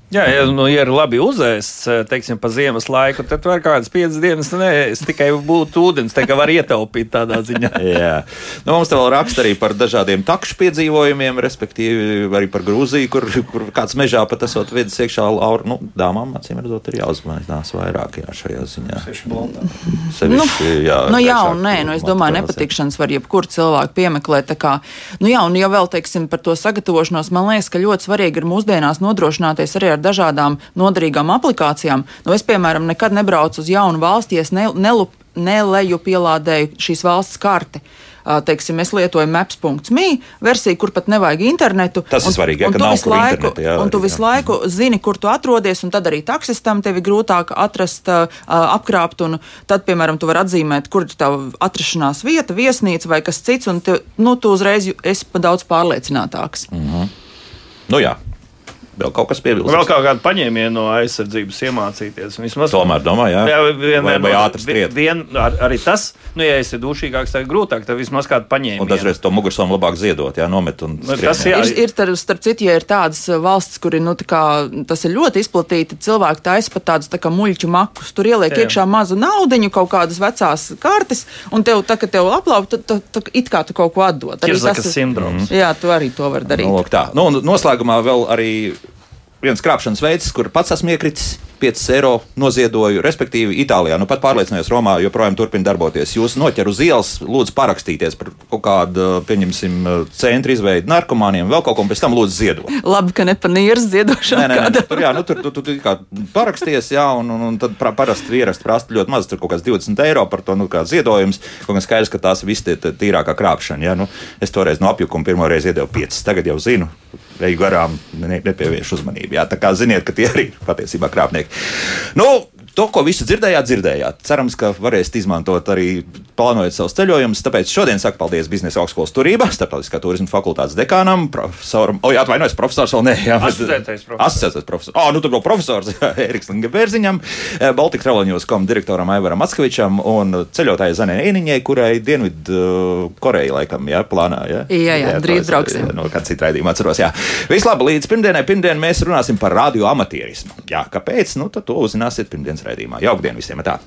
Jā, ja, nu, ja ir labi uzēsts, teiksim, pa ziemas laiku, tad var kādas piecas dienas neēst, tikai būtu ūdens, tā kā var ietaupīt tādā ziņā. Jā, nu, mums te vēl raksta arī par dažādiem takšu piedzīvojumiem, respektīvi arī par Grūziju, kur, kur kāds mežā pat esot vedis iekšā lauru. Nu, dāmām, acīm redzot, ir jāuzmanās vairāk jā, šajā ziņā. Sevišķi, jā, nu, jā, un nē, nu, es domāju, nepatikšanas var jebkur cilvēku piemeklēt. tā Kā, nu, jā, un ja vēl teiksim par to sagatavošanos, man liekas, ka ļoti svarīgi ir mūsdienās nodrošināties arī ar dažādām noderīgām aplikācijām. Nu, es, piemēram, nekad nebraucu uz jaunu valsti, ja es ne, nelu, neleju pielādēju šīs valsts karti. Teiksim, es lietoju maps.me versiju, kur pat nevajag internetu. Tas ir un- svarīgi, ja, un ka nav visu laiku, jā, un tu visu laiku zini, kur tu atrodies, un tad arī taksistam tevi grūtāk atrast, apkrāpt. un Tad, piemēram, tu vari atzīmēt, kur ir tava atrašanās vieta, viesnīca vai kas cits, un te, nu, tu uzreiz esi daudz pārliecinātāks. Mm. Nu jā, vēl kaut kas piebilst. Vēl kaut kādu paņēmienu no aizsardzības iemācīties. Vismaz Tomēr domāju, jā. Jā, vienmēr vai, vai no- ātri skriet. Vien, ar, arī tas, nu, ja esi dušīgāks, tad grūtāk, tad vismaz kādu paņēmienu. Un dažreiz to mugursomu labāk ziedot, jā, nomet un Nu, skrien, tas jā. Ir, ir tar, starp citu, ja ir tādas uh, valstis, kur ir, nu, tā kā, tas ir ļoti izplatīti, cilvēki taisa pat tādus tā kā muļķu makus. Tur ieliek Jā. iekšā mazu naudiņu, kaut kādas vecās kartes, un tev, tā, kad tev aplaup, tad, tad, tad it kā tu kaut ko atdod. Arī Kirzakas tas ir- sindroms. Jā, tu arī to vari darīt. Nu, lūk, tā. Nu, un noslēgumā vēl arī viens krāpšanas veids, kur pats esmu iekritis. 5 eiro noziedoju, respektīvi, Itālijā. Nu, pat pārliecinājos, Romā joprojām turpina darboties. Jūs noķer uz ielas, lūdzu, parakstīties par kaut kādu, pieņemsim, centra izveidi narkomāniem, vēl kaut ko, un pēc tam lūdzu ziedot. Labi, ka ne pa nieras ziedošanu. Nē, nē, nē, tur, jā, nu, tur tu, tu, tu kā paraksties, jā, un, un, un tad pra, parasti ierakst prasa ļoti maz, tur kaut kāds 20 eiro par to nu, kā ziedojums. Kaut gan skaidrs, ka tās viss ir tīrākā krāpšana. Jā, nu, es toreiz no apjukuma pirmo reizi iedevu 5, tagad jau zinu. Eju garām, ne, nepievēršu uzmanību. Jā, tā kā ziniet, ka tie arī ir patiesībā krāpnieki. Nu, To, ko visu dzirdējāt, dzirdējāt. Cerams, ka varēsiet izmantot arī plānojot savus ceļojumus. Tāpēc šodien saku paldies Biznesa augstskolas turībā, Startautiskā turisma fakultātes dekānam, profesoram, o, jā, atvainojos, profesors vēl ne. Jā, Asociētais profesors. Asociētais profesors. Oh, nu tur vēl profesors jā, Eriks Linga-Bērziņam, Baltika Travelnews.com direktoram Aivaram Atskavičam un ceļotājai Zanē Einiņai, kurai Dienvidu Koreja laikam, jā, plānā. Jā, Jā, jā, drīz to es, brauksim. jā, No kāda cita raidījuma atceros, jā. Vislabāk, līdz pirmdienai, pirmdien mēs runāsim par radio amatierismu. Jā, kāpēc? Nu, tad to uzzināsiet pirmdienas raidījumā. Jauktdien visiem! Tā!